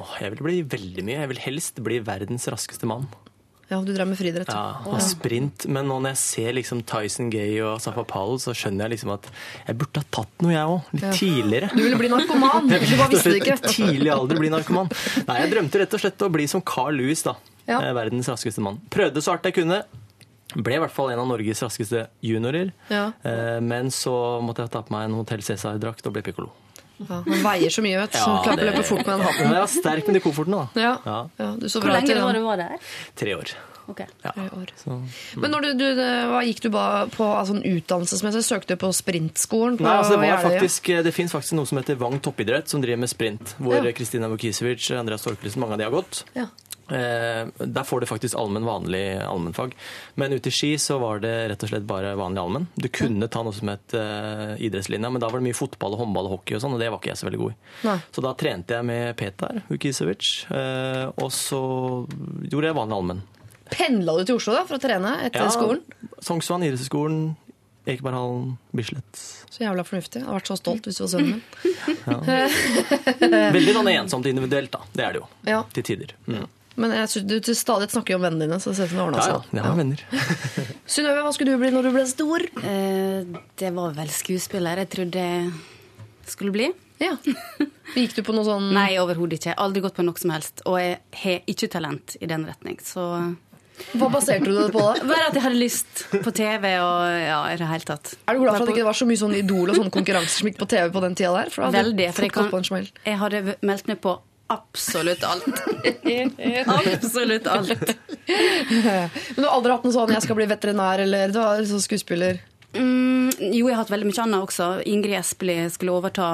Åh, jeg vil bli veldig mye. Jeg vil helst bli verdens raskeste mann. Ja, du drev med friidrett. Ja, og sprint. Men nå når jeg ser liksom Tyson Gay og Safa Powell, så skjønner jeg liksom at jeg burde ha tatt noe, jeg òg. Litt Ja. tidligere. Du ville bli narkoman, du bare visste det ikke. Tidlig alder bli narkoman. Nei, jeg drømte rett og slett å bli som Carl Lewis, da. Ja. Eh, Verdens raskeste mann. Prøvde så hardt jeg kunne. Ble i hvert fall en av Norges raskeste juniorer. Ja. Eh, Men så måtte jeg ta på meg en Hotell Cæsar-drakt og bli pikkolo. Ja, han veier så mye, vet du. så det klarer ikke å løpe fort med den hatten. Ja, sterk med de koffertene, da. Ja. Ja. Ja, du så Hvor bra lenge til var du var der? Tre år. Ok. Ja. Tre år. Så. Men når du, du, hva gikk du på altså, en utdannelsesmessig? Søkte du på sprintskolen? På Nei, altså det, var faktisk, det finnes faktisk noe som heter Vang toppidrett, som driver med sprint. Hvor Ja. Kristina Vukisevic, Andreas Torkelsen, mange av de har gått. Ja. Eh, der får du faktisk allmenn, vanlig allmennfag. Men ute i Ski så var det rett og slett bare vanlig allmenn. Du kunne ta noe som het uh, idrettslinja, men da var det mye fotball, og håndball og hockey og sånn, og det var ikke jeg så veldig god i. Nei. Så da trente jeg med Petar Ukisevic, uh, og så gjorde jeg vanlig allmenn. Pendla du til Oslo da, for å trene etter skolen? Sognsvann, idrettshøgskolen, Ekeberghallen, Bislett. Så jævla fornuftig. Jeg hadde vært så stolt hvis du var sønnen min. Veldig sånn ensomt individuelt, da. Det er det jo. Ja. Til tider. Mm. Men jeg synes du til stadig snakker jo om vennene dine, så det ser ut som det ordna Ja, ja. seg. Jeg har venner. Synnøve, hva skulle du bli når du ble stor? Eh, det var vel skuespiller jeg trodde jeg skulle bli. Ja. Gikk du på noe sånn Nei, overhodet ikke. Aldri gått på noe som helst. Og jeg har ikke talent i den retning. Så Hva baserte du det på da? bare at jeg hadde lyst på TV og ja, i det hele tatt. Er du glad for at det ikke var så mye sånn Idol og sånne konkurranser som gikk på TV på den tida der? For da hadde Veldig. For jeg, kan, på en jeg hadde meldt meg på absolutt alt. absolutt alt. Men du har aldri hatt noe sånn 'jeg skal bli veterinær' eller du har sånn skuespiller? Mm, jo, jeg har hatt veldig mye annet også. Ingrid Espelid skulle overta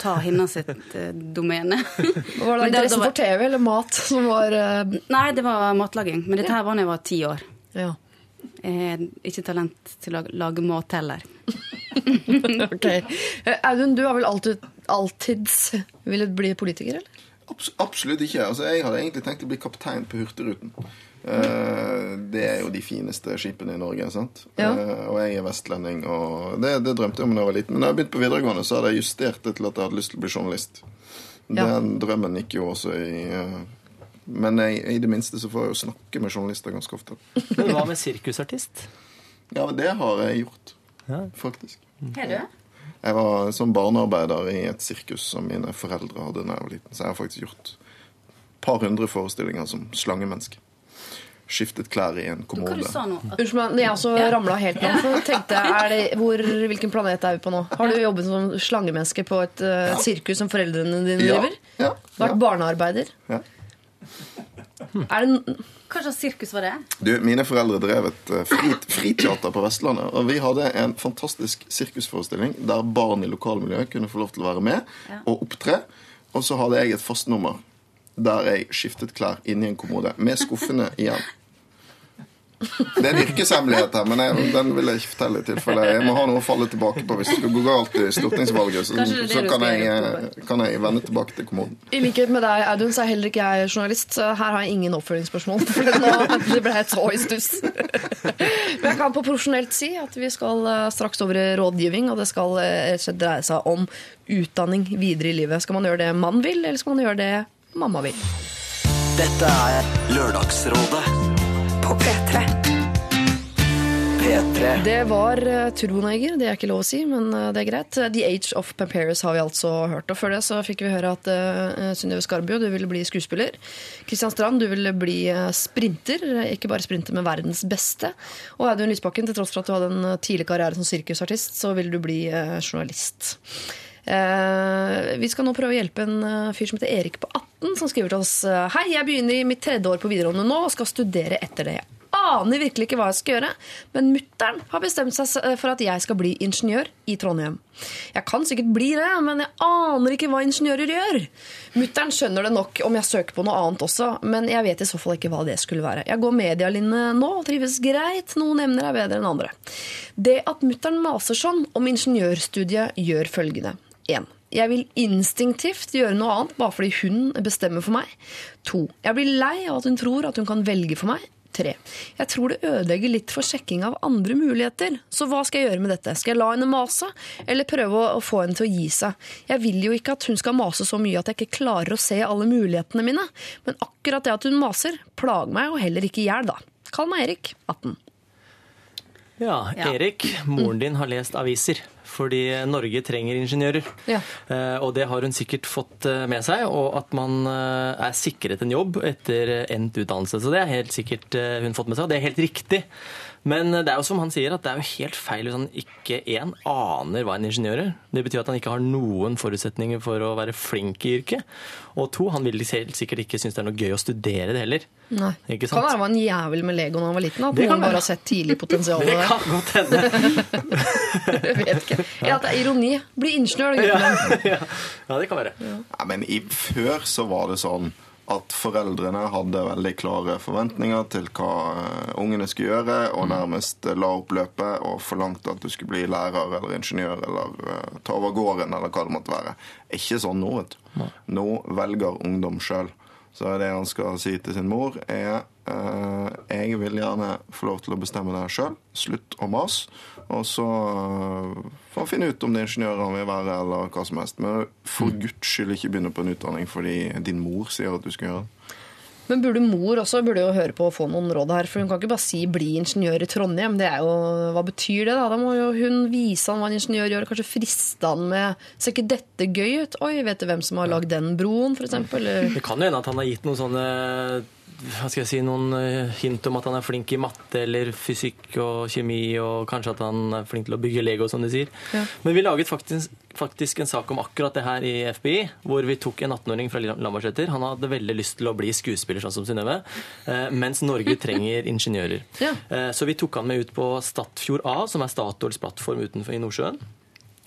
ta hennes sitt eh, domene. Var det interessen for TV eller mat som var eh, Nei, det var matlaging. Men dette her var da jeg var ti år. Ja. Jeg har ikke talent til å lage mat heller. ok. Eh, Audun, du har vel alltid, alltids villet bli politiker, eller? Abs absolutt ikke. Altså, jeg hadde egentlig tenkt å bli kaptein på Hurtigruten. Uh, det er jo de fineste skipene i Norge. sant? Ja. Uh, og jeg er vestlending, og det, det drømte jeg om da jeg var liten. Men da jeg begynte på videregående, så hadde jeg justert det til at jeg hadde lyst til å bli journalist. Ja. Den drømmen gikk jo også i uh, Men jeg, i det minste så får jeg jo snakke med journalister ganske ofte. Men hva med sirkusartist? Ja, men det har jeg gjort, Ja. faktisk. Har du? Jeg var som barnearbeider i et sirkus som mine foreldre hadde da jeg var liten. Så jeg har faktisk gjort et par hundre forestillinger som slangemenneske. Skiftet klær i en kommode. Unnskyld meg, jeg også ramla helt nå. Så tenkte jeg, er det, hvor, Hvilken planet er vi på nå? Har du jobbet som slangemenneske på et uh, sirkus som foreldrene dine Ja, driver? ja, Vært ja. barnearbeider? Ja. Er det Hva slags sirkus var det? Du, Mine foreldre drev et eh, frit, friteater på Vestlandet. Og vi hadde en fantastisk sirkusforestilling der barn i lokalmiljøet kunne få lov til å være med og opptre. Og så hadde jeg et fast nummer der jeg skiftet klær inni en kommode med skuffene igjen. Det er en yrkeshemmelighet her, men jeg, den vil jeg ikke fortelle i tilfelle jeg må ha noe å falle tilbake på hvis det går gå galt i stortingsvalget. Så, så kan, jeg, kan jeg vende tilbake til kommoden. I likhet med deg, Audun, så er heller ikke jeg journalist. Så her har jeg ingen oppfølgingsspørsmål. For nå det ble jeg så i stuss. Men jeg kan på profesjonelt si at vi skal eh, straks over i rådgivning, og det skal eh, rett og slett dreie seg om utdanning videre i livet. Skal man gjøre det man vil, eller skal man gjøre det mamma vil? Dette er Lørdagsrådet På P3. P3. Det var uh, Turboneger, det er ikke lov å si, men eh, det er greit. The Age of Pamperius har vi altså hørt. Og før det så fikk vi høre at uh, Synnøve Skarbø, du ville bli skuespiller. Kristian Strand, du ville bli eh, sprinter. Ikke bare sprinter, men verdens beste. Og Audun Lysbakken, til tross for at du hadde en tidlig karriere som sirkusartist, så ville du bli eh, journalist. Eh, vi skal nå prøve å hjelpe en eh, fyr som heter Erik på 18, som skriver til oss eh, Hei, jeg begynner i mitt tredje år på videregående nå og skal studere etter det. Jeg aner virkelig ikke hva jeg skal gjøre, men mutter'n har bestemt seg for at jeg skal bli ingeniør i Trondheim. Jeg kan sikkert bli det, men jeg aner ikke hva ingeniører gjør. Mutter'n skjønner det nok om jeg søker på noe annet også, men jeg vet i så fall ikke hva det skulle være. Jeg går medialinje nå og trives greit, noen emner er bedre enn andre. Det at mutter'n maser sånn om ingeniørstudiet, gjør følgende. 1. Jeg vil instinktivt gjøre noe annet bare fordi hun bestemmer for meg. 2. Jeg blir lei av at hun tror at hun kan velge for meg. 3. Jeg tror det ødelegger litt for sjekking av andre muligheter. Så hva skal jeg gjøre med dette? Skal jeg la henne mase, eller prøve å få henne til å gi seg? Jeg vil jo ikke at hun skal mase så mye at jeg ikke klarer å se alle mulighetene mine. Men akkurat det at hun maser, plager meg og heller ikke i hjel, da. Kall meg Erik, 18. Ja, Erik, moren din har lest aviser. Fordi Norge trenger ingeniører. Ja. Eh, og det har hun sikkert fått eh, med seg. Og at man eh, er sikret en jobb etter endt utdannelse. Så det er helt sikkert hun fått med seg, og det er helt riktig. Men det er jo som han sier, at det er jo helt feil hvis han ikke én aner hva en ingeniør gjør. Det betyr at han ikke har noen forutsetninger for å være flink i yrket. Og to, han vil helt sikkert ikke synes det er noe gøy å studere det heller. Nei. Ikke Kan være han var en jævel med Lego da han var liten. At noen bare har sett tidlig potensialet Det kan godt hende. Jeg vet ikke. Ja, det er ironi. Bli ingeniør, da, gutten min. ja. ja, det kan være. Ja, men i, Før så var det sånn at foreldrene hadde veldig klare forventninger til hva eh, ungene skulle gjøre, og nærmest eh, la opp løpet og forlangte at du skulle bli lærer eller ingeniør eller eh, ta over gården eller hva det måtte være. Ikke sånn nå, vet du. Nå velger ungdom sjøl. Så det han skal si til sin mor, er eh, jeg vil gjerne få lov til å bestemme det her sjøl. Slutt å mase. Og så eh, får han finne ut om det er ingeniør han vil være, eller hva som helst. Men for guds skyld ikke begynne på en utdanning fordi din mor sier at du skal gjøre det. Men burde mor også burde jo høre på og få noen råd her? For hun kan ikke bare si 'bli ingeniør i Trondheim'. Det er jo, Hva betyr det? Da Da må jo hun vise han hva en ingeniør gjør, kanskje friste han med Ser ikke dette gøy ut? Oi, vet du hvem som har lagd den broen, f.eks.? Eller Det kan jo hende at han har gitt noen sånne hva skal jeg si, noen eh, hint om at han er flink i matte eller fysikk og kjemi, og kanskje at han er flink til å bygge Lego, som de sier. Ja. Men vi laget faktisk, faktisk en sak om akkurat det her i FBI, hvor vi tok en 18-åring fra Lambertseter. Han hadde veldig lyst til å bli skuespiller, sånn som Synnøve, eh, mens Norge trenger ingeniører. Ja. Eh, Så vi tok han med ut på Statfjord A, som er Statoils plattform utenfor i Nordsjøen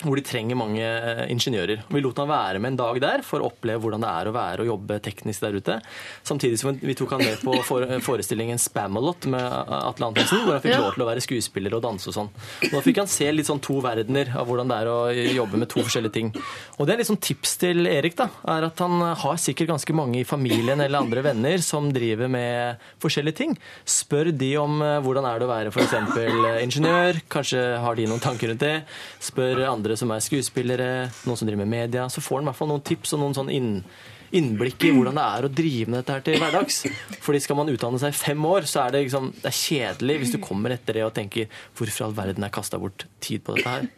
hvor de trenger mange eh, ingeniører. Vi lot han være med en dag der for å oppleve hvordan det er å være og jobbe teknisk der ute. Samtidig som vi tok han med på forestillingen Spamalot med Atle Antonsen, hvor han fikk Ja. lov til å være skuespiller og danse og sånn. Da fikk han se litt sånn to verdener av hvordan det er å jobbe med to forskjellige ting. Og det er litt sånn tips til Erik, da, er at han har sikkert ganske mange i familien eller andre venner som driver med forskjellige ting. Spør de om eh, hvordan er det å være f.eks. ingeniør, kanskje har de noen tanker rundt det. Spør andre som er skuespillere, noen som driver med media. Så får han i hvert fall noen tips og noen sånn inn, innblikk i hvordan det er å drive med dette her til hverdags. Fordi skal man utdanne seg i fem år, så er det, liksom, det er kjedelig hvis du kommer etter det og tenker hvorfor all verden er kasta bort tid på dette her.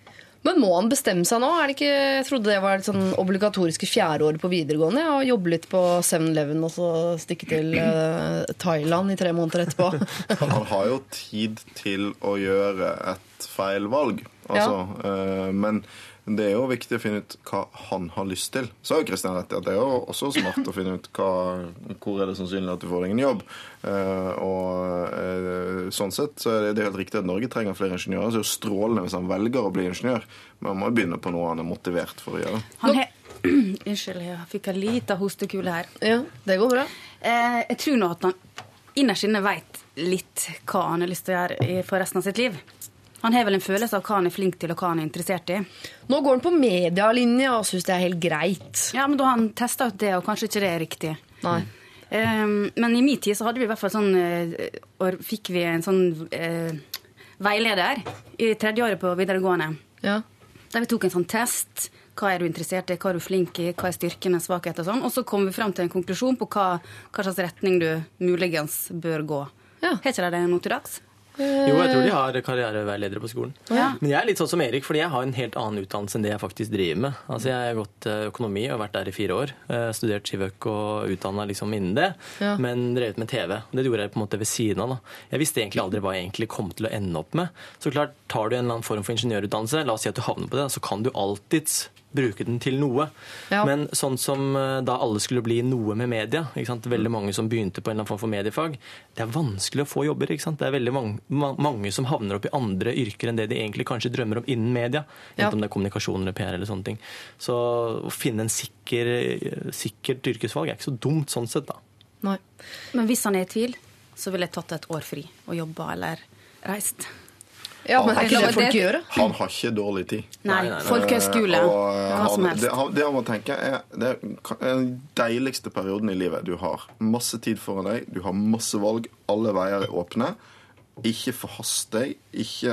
Men må han bestemme seg nå? Er det ikke, jeg trodde det var et sånn obligatoriske fjerdeåret på videregående. Ja, og jobbe litt på 7-Eleven og så stikke til eh, Thailand i tre måneder etterpå. Han har jo tid til å gjøre et feil valg. Altså, eh, men det er jo viktig å finne ut hva han har lyst til. Så har jo Kristian rett i at det er jo også smart å finne ut hva, hvor er det sannsynlig at du får deg en jobb. Eh, og eh, sånn sett så er det, er helt riktig at Norge trenger flere ingeniører. Så det er jo strålende hvis han velger å bli ingeniør, men han må jo begynne på noe han er motivert for å gjøre. Han he Unnskyld, jeg fikk en liten hostekule her. Ja, det går bra. Eh, jeg tror nå at han innerst inne veit litt hva han har lyst til å gjøre for resten av sitt liv. Han har vel en følelse av hva han er flink til, og hva han er interessert i. Nå går han på medialinja og syns det er helt greit. Ja, men da har han testa ut det, og kanskje ikke det er riktig. Nei. Eh, men i min tid så hadde vi i hvert fall sånn eh, og fikk vi en sånn uh, veileder i tredje året på videregående. Ja. Der vi tok en sånn test. Hva er du interessert i, hva er du flink i, hva er styrkene, svakheter og sånn. Og så kom vi fram til en konklusjon på hva, hva slags retning du muligens bør gå. Ja. Har ikke de det nå til dags? Jo, jeg tror de har karriereveiledere på skolen. Ja. Men jeg er litt sånn som Erik, fordi jeg har en helt annen utdannelse enn det jeg faktisk driver med. Altså, Jeg har gått eh, økonomi og vært der i fire år. Eh, Studert skivøk og utdanna liksom innen det, Ja. men drevet med TV. Det gjorde jeg på en måte ved siden av. da. Jeg visste egentlig aldri hva jeg egentlig kom til å ende opp med. Så klart, tar du en eller annen form for ingeniørutdannelse, la oss si at du havner på det, så kan du alltids bruke den til noe. Ja. Men sånn som eh, da alle skulle bli noe med media, ikke sant? veldig mange som begynte på en eller annen form for mediefag, det er vanskelig å få jobber. ikke sant? Det er veldig mange, ma- mange som havner opp i andre yrker enn det de egentlig kanskje drømmer om innen media. Ja. Enten om det er kommunikasjon eller PR eller sånne ting. Så å finne en sikker, sikkert yrkesvalg er ikke så dumt sånn sett, da. Nei. Men hvis han er i tvil, så ville jeg tatt et år fri og jobba eller reist. Ja, men han, ikke folk gjør? det? Han har ikke dårlig tid. Nei, nei, nei. folkehøyskole, eh, hva som helst. det, han- det han må tenke er Det er den deiligste perioden i livet du har. Masse tid foran deg, du har masse valg, alle veier er åpne. Ikke forhast deg. Ikke,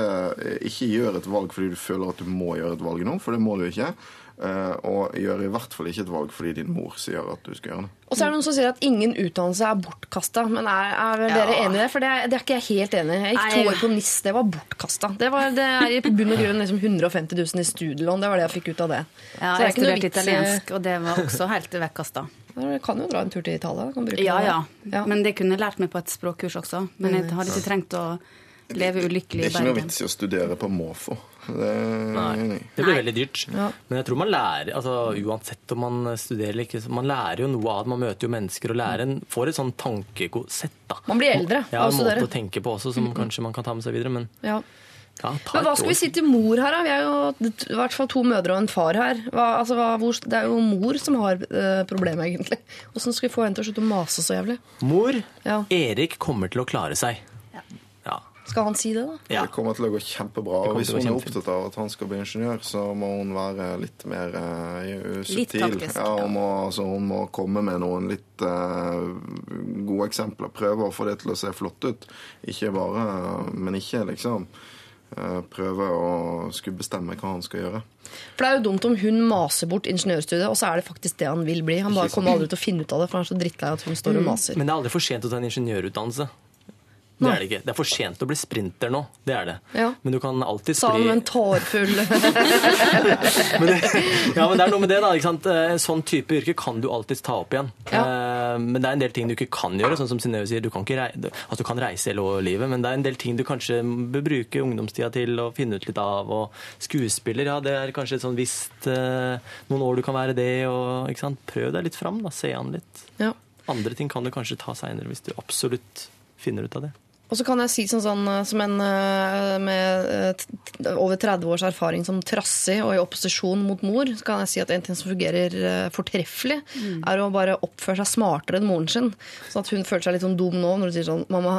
ikke gjør et valg fordi du føler at du må gjøre et valg nå, for det må du ikke. Eh, og gjør i hvert fall ikke et valg fordi din mor sier at du skal gjøre det. Og så er det noen som sier at ingen utdannelse er bortkasta. Men er, er dere enig i det? For det er, det er ikke jeg helt enig i. Jeg gikk to år på NIS, det var bortkasta. Det, var- det er i bunn og grunn liksom 150 000 i studielån. Det var det jeg fikk ut av det. Ja, Så jeg studerte italiensk, og det var også helt vekkasta. Du kan jo dra en tur til Italia. Kan bruke Ja, det. ja. Ja. Men det kunne jeg lært meg på et språkkurs også. Men jeg hadde ikke trengt å leve ulykkelig Det er ikke noe vits i å studere på måfå. Det jeg. Det blir veldig dyrt. Ja. Men jeg tror man lærer, altså uansett om man studerer eller ikke, man lærer jo noe av det. Man møter jo mennesker og lærer en, får et sånn tankesett. da. Man blir eldre Ja, av å en måte å tenke på også som kanskje man kan ta med seg videre. Men Ja. ja, Men hva skal vi si til mor her, da? Vi er jo i hvert fall to mødre og en far her. Hva, altså, hva, hvor, det er jo mor som har uh, problemet, egentlig. Åssen skal vi få henne til å slutte å mase så jævlig? Mor, Ja. Erik kommer til å klare seg. Skal han si det, da? ja. Det kommer til å gå kjempebra. Og hvis hun er opptatt av at han skal bli ingeniør, så må hun være litt mer uh, subtil. Litt Ja, hun, må, altså, hun må komme med noen litt uh, gode eksempler. Prøve å få det til å se flott ut. Ikke bare Men ikke liksom eh, prøve å skulle bestemme hva han skal gjøre. For det er jo dumt om hun maser bort ingeniørstudiet, og så er det faktisk det han vil bli. Han bare kommer aldri til å finne ut av det, for han er så drittlei at hun står og maser. Men det er aldri for sent å ta en ingeniørutdannelse. Det er det ikke. Det er for sent å bli sprinter nå. Det er det. Ja. Men du kan alltid Sa bli med en tårfull men det, ja, men det er noe med det, da. Ikke sant? Eh, En sånn type yrke kan du alltids ta opp igjen. Eh, Men det er en del ting du ikke kan gjøre. Sånn som Synnøve sier, du kan, ikke reise, altså, du kan reise hele livet, men det er en del ting du kanskje bør bruke ungdomstida til å finne ut litt av. Og skuespiller, ja, det er kanskje et sånn visst eh, noen år du kan være det. Og, ikke sant? Prøv deg litt fram, da. Se an litt. ja. Andre ting kan du kanskje ta seinere, hvis du absolutt finner ut av det. Og så kan jeg si sånn, sånn eh, som en eh, med eh, over 30 års erfaring som trassig og i opposisjon mot mor, så kan jeg si at en ting som fungerer fortreffelig, fortreffelig, er å bare oppføre seg smartere enn moren sin. Sånn at hun føler seg litt sånn dum nå når du sier sånn Mamma,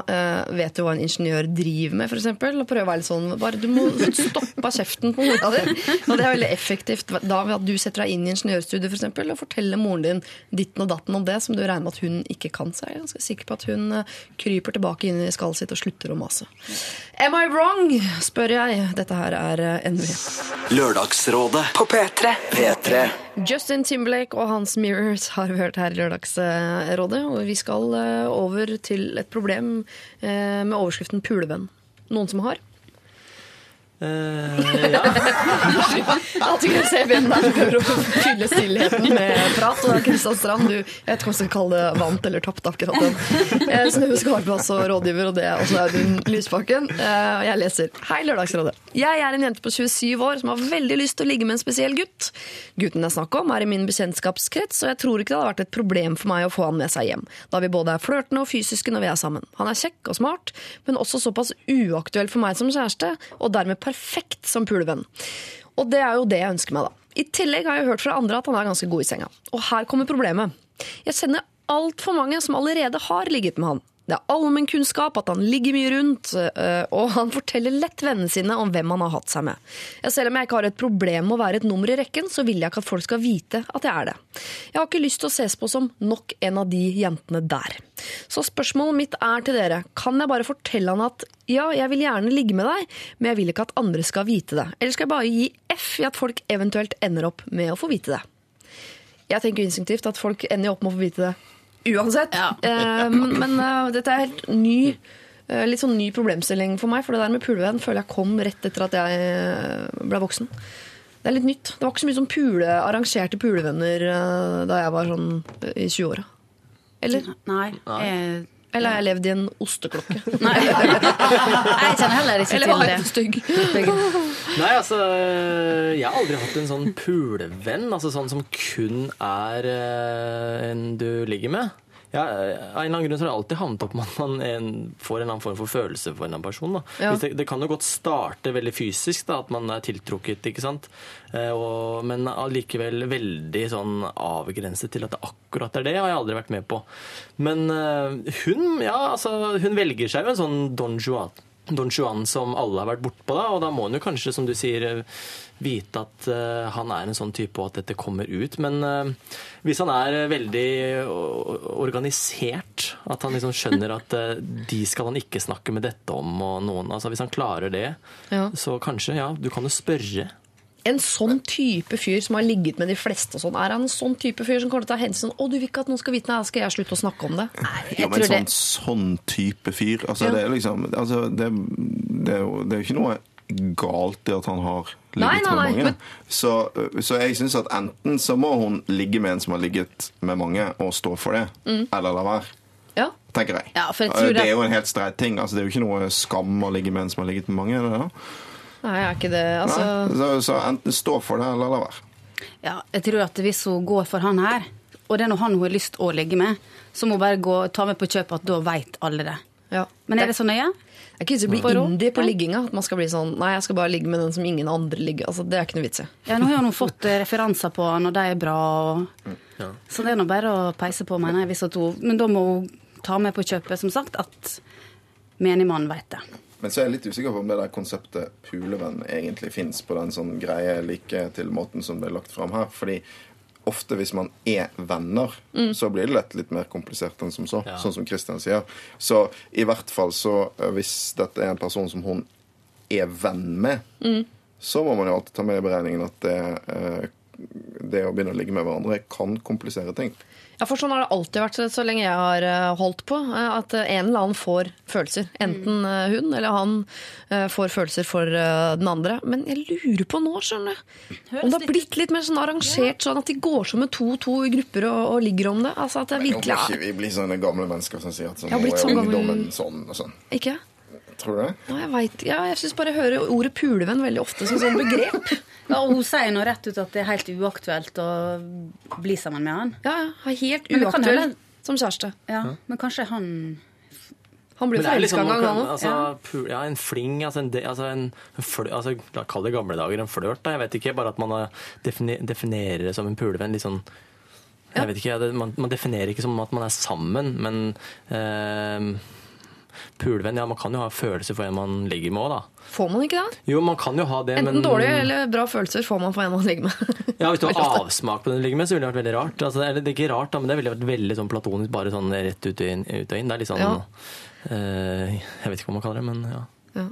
vet du hva en ingeniør driver med, f.eks.? Og prøve å være litt sånn bare, Du må stoppe kjeften på mora di. Og det er veldig effektivt da ved at du setter deg inn i ingeniørstudiet for eksempel, og forteller moren din ditten og datten om det som du regner med at hun ikke kan. seg. jeg er ganske sikker på at hun kryper tilbake inn i skallet sitt og slutter å mase. Am I wrong? spør jeg. Dette her er eh, NV. Lørdagsrådet På P3. P3 Justin Timberlake og hans Mirrors har vi hørt her i Lørdagsrådet. Og vi skal eh, over til et problem eh, med overskriften 'pulevenn'. Noen som har? Eh, ja. Alltid gøy å se hvem det er prøver å fylle stillheten med prat. Og det Kristian Strand, du jeg vet ikke om jeg skal kalle det, vant eller tapt akkurat den. Eh, Synnøve Skarpaas og rådgiver, og det er også Audun Lysbakken. Eh, Og jeg leser Hei, Lørdagsrådet. Jeg er en jente på 27 år som har veldig lyst til å ligge med en spesiell gutt. Gutten det er snakk om, er i min bekjentskapskrets, og jeg tror ikke det hadde vært et problem for meg å få han med seg hjem, da vi både er flørtende og fysiske når vi er sammen. Han er kjekk og smart, men også såpass uaktuell for meg som kjæreste, og dermed perfekt som pulevenn. Og det er jo det jeg ønsker meg, da. I tillegg har jeg hørt fra andre at han er ganske god i senga. Og her kommer problemet. Jeg kjenner altfor mange som allerede har ligget med han. Det er allmennkunnskap at han ligger mye rundt, øh, og han forteller lett vennene sine om hvem han har hatt seg med. Selv om jeg ikke har et problem med å være et nummer i rekken, så vil jeg ikke at folk skal vite at jeg er det. Jeg har ikke lyst til å ses på som nok en av de jentene der. Så spørsmålet mitt er til dere, kan jeg bare fortelle han at ja, jeg vil gjerne ligge med deg, men jeg vil ikke at andre skal vite det. Eller skal jeg bare gi F i at folk eventuelt ender opp med å få vite det? Jeg tenker instinktivt at folk ender opp med å få vite det uansett. Ja. men men eh, dette er helt ny, eh, litt sånn ny problemstilling for meg. For det der med pulevenn føler jeg kom rett etter at jeg eh, ble voksen. Det er litt nytt. Det var ikke så mye sånn pule, arrangerte pulevenner eh, da jeg var sånn eh, i 20-åra. Eller? Nei. Jeg, Eller har jeg levd i en osteklokke? nei. jeg kjenner heller ikke Eller til var det. jeg stygg? Nei, altså Jeg har aldri hatt en sånn pulevenn. Altså sånn som kun er eh, en du ligger med. Ja, av en eller annen grunn så har det alltid havnet opp med at man en, får en eller annen form for følelse for en eller annen person. Ja. Det, det kan jo godt starte veldig fysisk, da, at man er tiltrukket, ikke sant. Eh, og, men allikevel veldig sånn avgrenset til at det akkurat er det, har jeg aldri vært med på. Men eh, hun, ja, altså, hun velger seg jo en sånn Don Juan. Don Juan som alle har vært bortpå, da, og da må han jo kanskje, som du sier, eh, vite at uh, han er en sånn type, og at dette kommer ut. Men uh, hvis han er veldig organisert, at han liksom skjønner at uh, de skal han ikke snakke med dette om, og noen altså Hvis han klarer det, Ja. så kanskje, ja, du kan jo spørre. En sånn type fyr som har ligget med de fleste og sånn, er han en sånn type fyr som kommer til å ta hensyn Å, du vil ikke at noen skal vite det, skal jeg slutte å snakke om det. Ja, men sånn, sånn type fyr altså, Ja. det, er liksom, altså, det, det, er jo, det er jo ikke noe galt i at han har ligget Nei, nei, med mange. men- Så, så jeg syns at enten så må hun ligge med en som har ligget med mange, og stå for det, Mm. eller la være. Ja. Tenker jeg. Ja, jeg tror det det- er jo en helt streit ting. Altså, det er jo ikke noe skam å ligge med en som har ligget med mange. Eller? det? Nei, jeg er ikke det. Altså, Nei, så, så enten stå for det, eller la være. Ja, jeg tror at hvis hun går for han her, og det er nå han hun har lyst å ligge med, så må hun bare gå, ta med på kjøpet at da veit alle det. ja. Men er det så nøye? Jeg er ikke bli På indie på Nei. ligginga. At man skal bli sånn Nei, jeg skal bare ligge med den som ingen andre ligger Altså, Det er ikke noe vits i. Ja, nå har hun fått eh, referanser på han, og de er bra. Og... Så det er nå bare å peise på, mener jeg. Hvis at hun... Men da må hun ta med på kjøpet, som sagt, at menigmannen veit det. Men så er jeg litt usikker på om det der konseptet pulevenn egentlig fins på den sånn greie like til måten som det er lagt fram her. Fordi ofte hvis man er venner, så blir det lett litt mer komplisert enn som så. Sånn som Christian sier. Så i hvert fall så eh, hvis dette er en person som hun er venn med, så må man jo alltid ta med i beregningen at det, eh, det å begynne å ligge med hverandre kan komplisere ting. Ja, for sånn har det alltid vært så lenge jeg har eh, holdt på. eh, At eh, en eller annen får følelser. Enten eh, hun eller han får følelser for den andre. Men jeg lurer på nå, skjønner du. Om det har blitt litt mer sånn arrangert, sånn at de går som med to-to i grupper og, og ligger om det. Altså at det nå virkelig må ikke er vi bli sånne gamle mennesker som sier at sånn, nå er sånn ungdommen sånn og sånn. Ikke? Tror du det? Nei, jeg vet, ja, jeg syns bare jeg hører ordet pulevenn veldig ofte som sånn begrep. Ja, og hun sier nå rett ut at det er helt uaktuelt å bli sammen med han. Ja, ja, Helt uaktuelt uaktuell som kjæreste. Ja, Men kanskje han Han blir Men er forelska liksom, en gang, han òg. altså, ja, en fling, altså en, altså en, en altså, Kall det gamle dager en flørt. da, Jeg vet ikke, bare at man definerer det som en pulevenn. litt sånn jeg vet ikke, man, man definerer ikke som at man er sammen, men eh, Pulevenn, ja, man kan jo ha følelser for en man ligger med òg, da. Får man ikke det? Jo, man kan jo ha det, Enten men dårlige eller bra følelser får man for en man ligger med. ja, Hvis du har avsmak på den du ligger med, så ville det vært veldig rart. Altså, det er ikke rart, da, men det ville vært veldig sånn platonisk, bare sånn rett ut og inn. Ut og inn. Det er litt sånn Ja. uh, Jeg vet ikke hva man kaller det, men ja.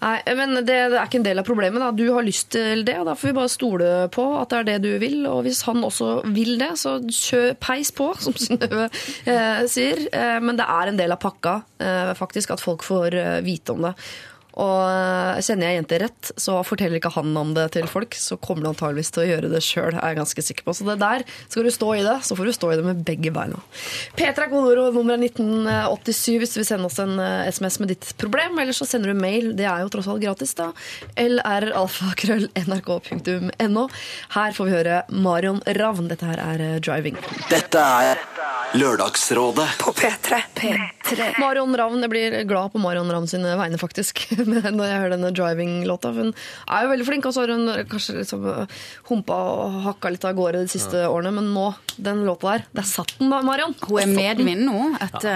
Nei, men det, det er ikke en del av problemet. Da. Du har lyst til det, og da får vi bare stole på at det er det du vil. Og hvis han også vil det, så kjø peis på, som Synnøve eh, sier. Eh, men det er en del av pakka, eh, faktisk, at folk får eh, vite om det. Og eh, kjenner jeg jenter rett, så forteller ikke han om det til folk, så kommer han antageligvis til å gjøre det sjøl, er jeg ganske sikker på. Så det der, skal du stå i det, så får du stå i det med begge beina. P3 er kodeord nummer er 1987 hvis du vil sende oss en eh, SMS med ditt problem, eller så sender du mail, det er jo tross alt gratis, da. lralfakrøll.nrk.no. Her får vi høre Marion Ravn. Dette her er eh, Driving. Dette er Lørdagsrådet På P3. P3. Marion Ravn, Jeg blir glad på Marion Ravn sine vegne, faktisk, når jeg hører denne driving-låta. Hun er jo veldig flink, og så har hun kanskje liksom humpa og hakka litt av gårde de siste årene, men nå, den låta der, der satt den, da, Marion. Hun er medvind nå etter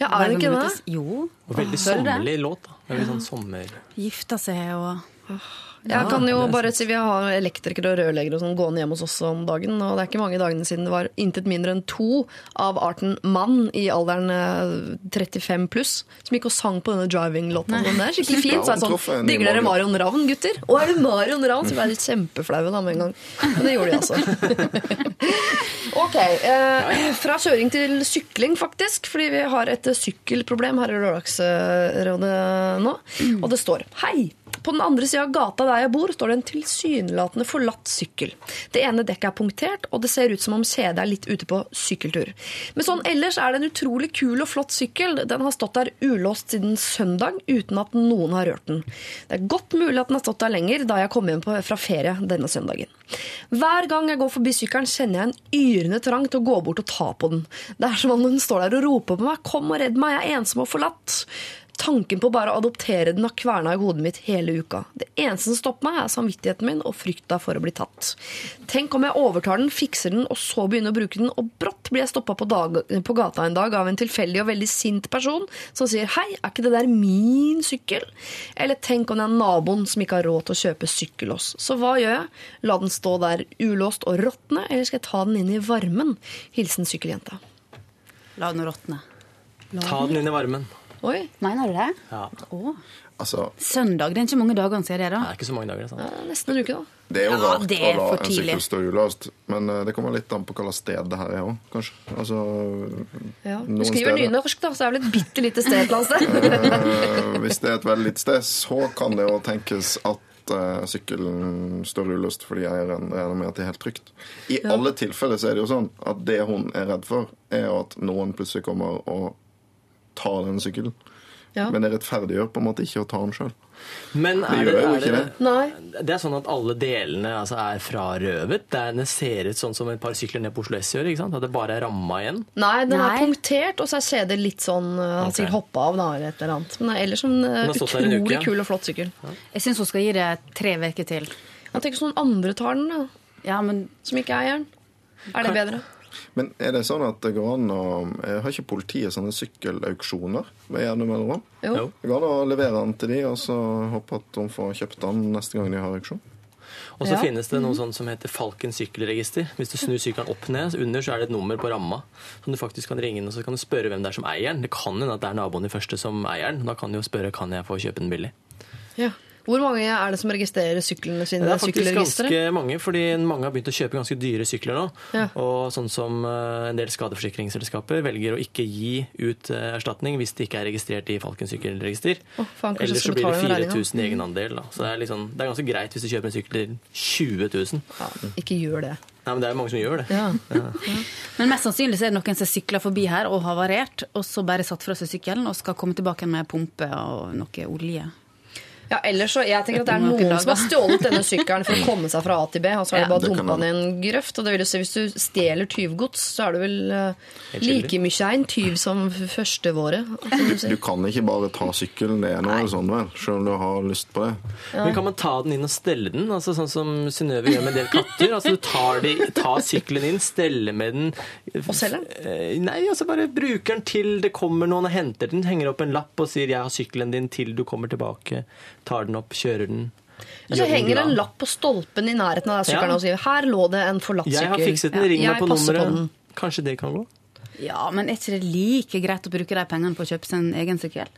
Ja, er det ikke det? Jo. Og veldig sommerlig låt. da. Veldig sånn sommer... Gifta seg og Jeg kan jo bare si Vi har elektrikere og rørleggere og sånn gående hjemme hos oss om dagen. Og det er ikke mange dagene siden det var intet mindre enn to av arten mann i alderen eh, 35 pluss som gikk og sang på denne driving-låta. Sånn, Det er skikkelig fint. Så er det sånn, Digger dere. Marion Ravn, gutter? Å, er det Marion Ravn? Så ble jeg litt kjempeflaue da med en gang. Men det gjorde de altså. Ok, eh, Fra kjøring til sykling, faktisk. Fordi vi har et sykkelproblem her i Lørdagsrådet nå. Og det står Hei! På den andre sida av gata der jeg bor, står det en tilsynelatende forlatt sykkel. Det ene dekket er punktert, og det ser ut som om kjedet er litt ute på sykkeltur. Men sånn ellers er det en utrolig kul og flott sykkel. Den har stått der ulåst siden søndag uten at noen har rørt den. Det er godt mulig at den har stått der lenger da jeg kom hjem fra ferie denne søndagen. Hver gang jeg går forbi sykkelen, kjenner jeg en yrende trang til å gå bort og ta på den. Det er som om den står der og roper på meg 'kom og redd meg, jeg er ensom og forlatt'. Tanken på bare å adoptere den har kverna i hodet mitt hele uka. Det eneste som stopper meg, er samvittigheten min og frykta for å bli tatt. Tenk om jeg overtar den, fikser den og så begynner å bruke den, og brått blir jeg stoppa på, på gata en dag av en tilfeldig og veldig sint person som sier 'hei, er ikke det der min sykkel?' Eller tenk om det er naboen som ikke har råd til å kjøpe sykkellås. Så hva gjør jeg? La den stå der ulåst og råtne, eller skal jeg ta den inn i varmen? Hilsen sykkeljenta. La den råtne. Ta den inn i varmen. Oi, Mener du det? Ja. Å. Altså, Søndag. Det er ikke mange dagene siden det, Det da. er ikke så mange dager. det sant? Ja, nesten en uke, da. det er jo Ja, rart er å er la en sykkel stå uløst, men eh, det kommer litt an på hva slags sted det her er òg, kanskje. Altså, Ja. Du skriver steder- nynorsk, da, så det er vel et bitte lite sted et eller annet sted. Eh, Hvis det er et veldig lite sted, så kan det jo tenkes at eh, sykkelen står uløst fordi eieren regner med at det er helt trygt. I alle tilfeller så er det jo sånn at det hun er redd for, er at noen plutselig kommer og tar den sykkelen. Ja. Men det rettferdiggjør på en måte ikke å ta den sjøl. Men Det er det, jo er ikke det, det. Det er sånn at alle delene altså, er frarøvet? Det, er, det ser ut sånn som et par sykler ned på Oslo S gjør? ikke sant? At det bare er ramma igjen? Nei, den er punktert, og så er kjedet litt sånn uh, Han okay. sikkert hoppa av, da, eller et eller annet. Men det er ellers en en utrolig uke. kul og flott sykkel. Jeg syns hun skal gi det tre uker til. Jeg tenker sånn andre tar den, da, Ja, men som ikke er eieren. Er det bedre? Men er det sånn at det går an å eh, Har ikke politiet sånne sykkelauksjoner med jevne mellomrom? Jo. Jo. Det går an å levere den til de, og så håpe at de får kjøpt den neste gang de har auksjon? Og så Ja. finnes det noe sånt som heter Falken sykkelregister. Hvis du snur sykkelen opp ned, så under så er det et nummer på ramma. Som du faktisk kan ringe inn og så kan du spørre hvem det er som eier den. Det kan hende at det er naboen i første som eier den. Da kan du jo spørre kan jeg få kjøpe den billig. Ja. Hvor mange er det som registrerer syklene sine Det er faktisk ganske mange, fordi mange har begynt å kjøpe ganske dyre sykler nå. Ja. Og sånn som eh, en del skadeforsikringsselskaper velger å ikke gi ut eh, erstatning hvis det ikke er registrert i Falken sykkelregister. Oh, faen, Ellers så blir det betale den regningen. 4000 i egenandel. Da. Så det er, liksom, det er ganske greit hvis du kjøper en sykkel til 20 000. Ja, ikke gjør det. Nei, men det er jo mange som gjør det. Ja. Men mest sannsynlig er det noen som sykler forbi her og har variert, og så bare satt fra seg sykkelen og skal komme tilbake med pumpe og noe olje. Ja, ellers så, Jeg tenker at det er Noen som har stjålet denne sykkelen for å komme seg fra A til B, og så har Ja. de bare dumpa den i en grøft. Og det vil jo si, Hvis du stjeler tyvgods, så er du vel eh, like mye en tyv som førstevåret. våre du. Du kan ikke bare ta sykkelen, det er noe sånn vel, selv om du har lyst på det. Men kan man ta den inn og stelle den? Altså Sånn som Synnøve gjør med en del katter. Altså Du tar, de, tar sykkelen inn, steller med den Og selger den? Nei, altså bare bruker den til det kommer noen og henter den. Henger opp en lapp og sier 'jeg har sykkelen din' til du kommer tilbake. Tar den opp, kjører den. Og så henger det en lapp på stolpen i nærheten av sykkelen Ja. og sier 'her lå det en forlatt sykkel'. Jeg har fikset den, ring meg på nummeret. På Kanskje det kan gå? Ja, men er ikke det like greit å bruke de pengene på å kjøpe seg en egen sykkel?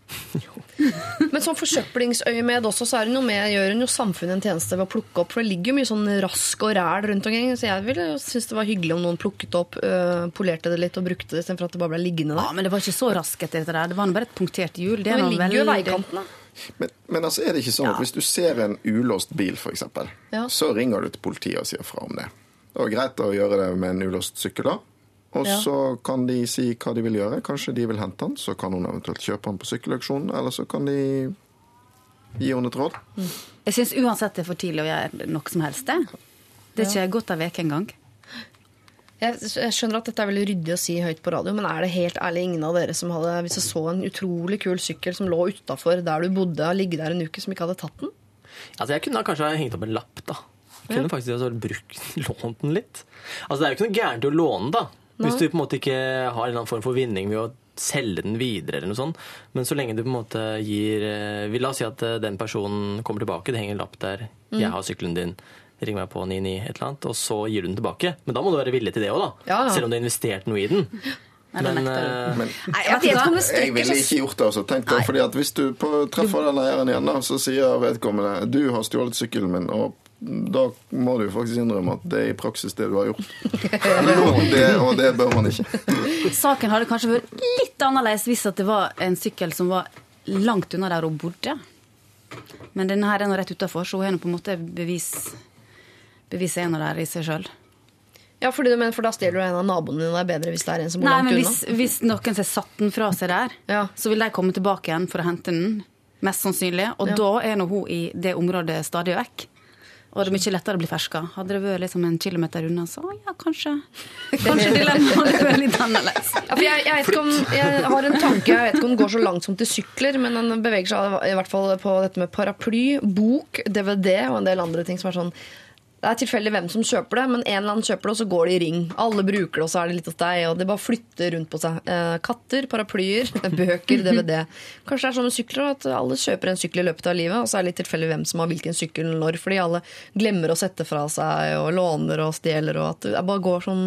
Men sånn forsøplingsøyemed også, så er det noe med, gjør hun jo samfunnet en tjeneste ved å plukke opp. For det ligger jo mye sånn rask og ræl rundt omkring. Så jeg ville synes det var hyggelig om noen plukket opp, øh, polerte det litt og brukte det istedenfor at det bare ble liggende Ja, der. men det var ikke så raskt etter dette der. Det var bare et punktert hjul. Det Men det ligger jo i veikanten, da. Men, men altså er det ikke sånn at hvis du ser en ulåst bil, f.eks., Ja. så ringer du til politiet og sier fra om det. Det var greit å gjøre det med en ulåst sykkel, da. Og Ja. så kan de si hva de vil gjøre. Kanskje de vil hente den, så kan hun eventuelt kjøpe den på sykkelauksjonen, eller så kan de gi henne et råd. Jeg syns uansett det er for tidlig å gjøre noe som helst. Det Det er ikke gått ei uke engang. Jeg, skjønner at dette er veldig ryddig å si høyt på radio, men er det helt ærlig ingen av dere som hadde, hvis jeg så en utrolig kul sykkel som lå utafor der du bodde, og ligget der en uke, som ikke hadde tatt den? Altså, jeg kunne kanskje hengt opp en lapp, da. Jeg kunne faktisk også brukt, lånt den litt. Altså, det er jo ikke noe gærent å låne, da. Hvis Nei. du på en måte ikke har en eller annen form for vinning ved å selge den videre, eller noe sånt. Men så lenge du på en måte gir eh, La oss si at eh, den personen kommer tilbake, det henger en lapp der. Mm. 'Jeg har sykkelen din'. Ring meg på 99 et eller annet, og så gir du den tilbake. Men da må du være villig til det òg, da. Ja, ja. Selv om du har investert noe i den. Nei, Men, eh, Men Nei, jeg om jeg ville ikke gjort det. Også, Tenk det, fordi at Hvis du på, treffer den eieren igjen, da, så sier vedkommende du har stjålet sykkelen min. og da må du faktisk innrømme at det er i praksis det du har gjort. Og det, og det bør man ikke. Saken hadde kanskje vært litt annerledes hvis det var en sykkel som var langt unna der hun bodde. Men denne her er nå rett utafor, så hun er på en måte bevis beviset en av dem i seg sjøl. Ja, fordi, men for da stjeler du en av naboene dine. Er bedre hvis det er en som bor Nei, langt men unna. hvis, hvis noen har satt den fra seg der, Ja. så vil de komme tilbake igjen for å hente den. Mest sannsynlig. Og Ja. da er nå hun i det området stadig vekk. Og det er mye lettere å bli ferska. Hadde det vært liksom en kilometer unna, så ja, kanskje Kanskje dilemmaet hadde vært litt annerledes. Ja, jeg, jeg, vet ikke om, jeg har en tanke, jeg vet ikke om den går så langt som til sykler, men den beveger seg i hvert fall på dette med paraply, bok, DVD og en del andre ting som er sånn det er tilfeldig hvem som kjøper det, men en eller annen kjøper det, og så går det i ring. Alle bruker det, og så er det litt hos deg, og det bare flytter rundt på seg. Eh, katter, paraplyer, bøker, DVD. Kanskje det er sånn med sykler at alle kjøper en sykkel i løpet av livet, og så er det litt tilfeldig hvem som har hvilken sykkel når, fordi alle glemmer å sette fra seg og låner og stjeler, og at det bare går sånn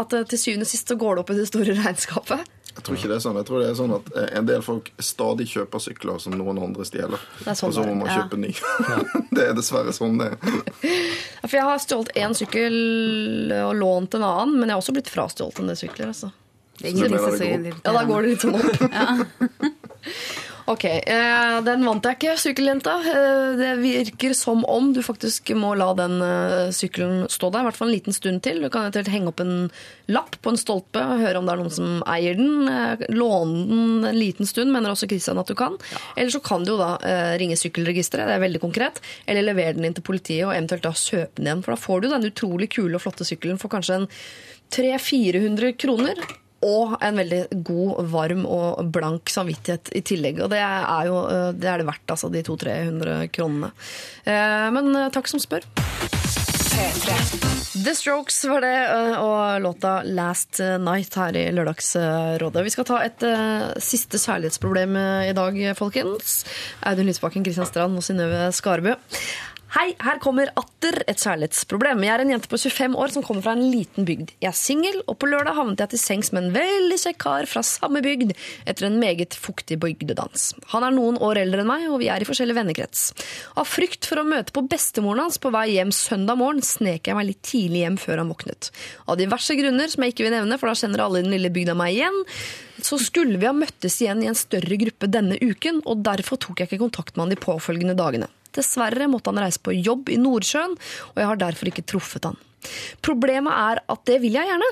at eh, til syvende og sist så går det opp i det store regnskapet. Jeg tror ikke det er sånn. Jeg tror det er sånn at eh, en del folk stadig kjøper sykler som noen andre stjeler. Er sånn og så må man ja. kjøpe ny. det er dessverre sånn det er. For jeg har stjålet én sykkel og lånt en annen, men jeg har også blitt frastjålet en del sykler. Altså. Det er det Ja, da går det litt sånn opp. Ok, eh, den vant jeg ikke, sykkeljenta. Eh, det virker som om du faktisk må la den eh, sykkelen stå der, i hvert fall en liten stund til. Du kan eventuelt henge opp en lapp på en stolpe og høre om det er noen som eier den. Låne den en liten stund, mener også Kristian at du kan. Eller så kan du jo da ringe sykkelregisteret, det er veldig konkret, eller levere den inn til politiet og eventuelt da kjøpe den igjen. For da får du den utrolig kule og flotte sykkelen for kanskje en 300-400 kroner. Og en veldig god, varm og blank samvittighet i tillegg. Og det er jo eh, det, er det verdt, altså, de 200-300 kronene. Eh, Men eh, takk som spør. The Strokes var det, og låta Last Night her i Lørdagsrådet. Vi skal ta et siste kjærlighetsproblem eh, i dag, folkens. Audun Lysbakken, Kristian Strand og Synnøve Skarbø. Hei, her kommer atter et kjærlighetsproblem. Jeg er en jente på 25 år som kommer fra en liten bygd. Jeg er singel, og på lørdag havnet jeg til sengs med en veldig kjekk kar fra samme bygd etter en meget fuktig bygdedans. Han er noen år eldre enn meg, og vi er i forskjellig vennekrets. Av frykt for å møte på bestemoren hans på vei hjem søndag morgen, snek jeg meg litt tidlig hjem før han våknet. Av diverse grunner som jeg ikke vil nevne, for da kjenner alle i den lille bygda meg igjen, så skulle vi ha møttes igjen i en større gruppe denne uken, og derfor tok jeg ikke kontakt med han de påfølgende dagene. Dessverre måtte han reise på jobb i Nordsjøen, og jeg har derfor ikke truffet han. Problemet er at det vil jeg gjerne.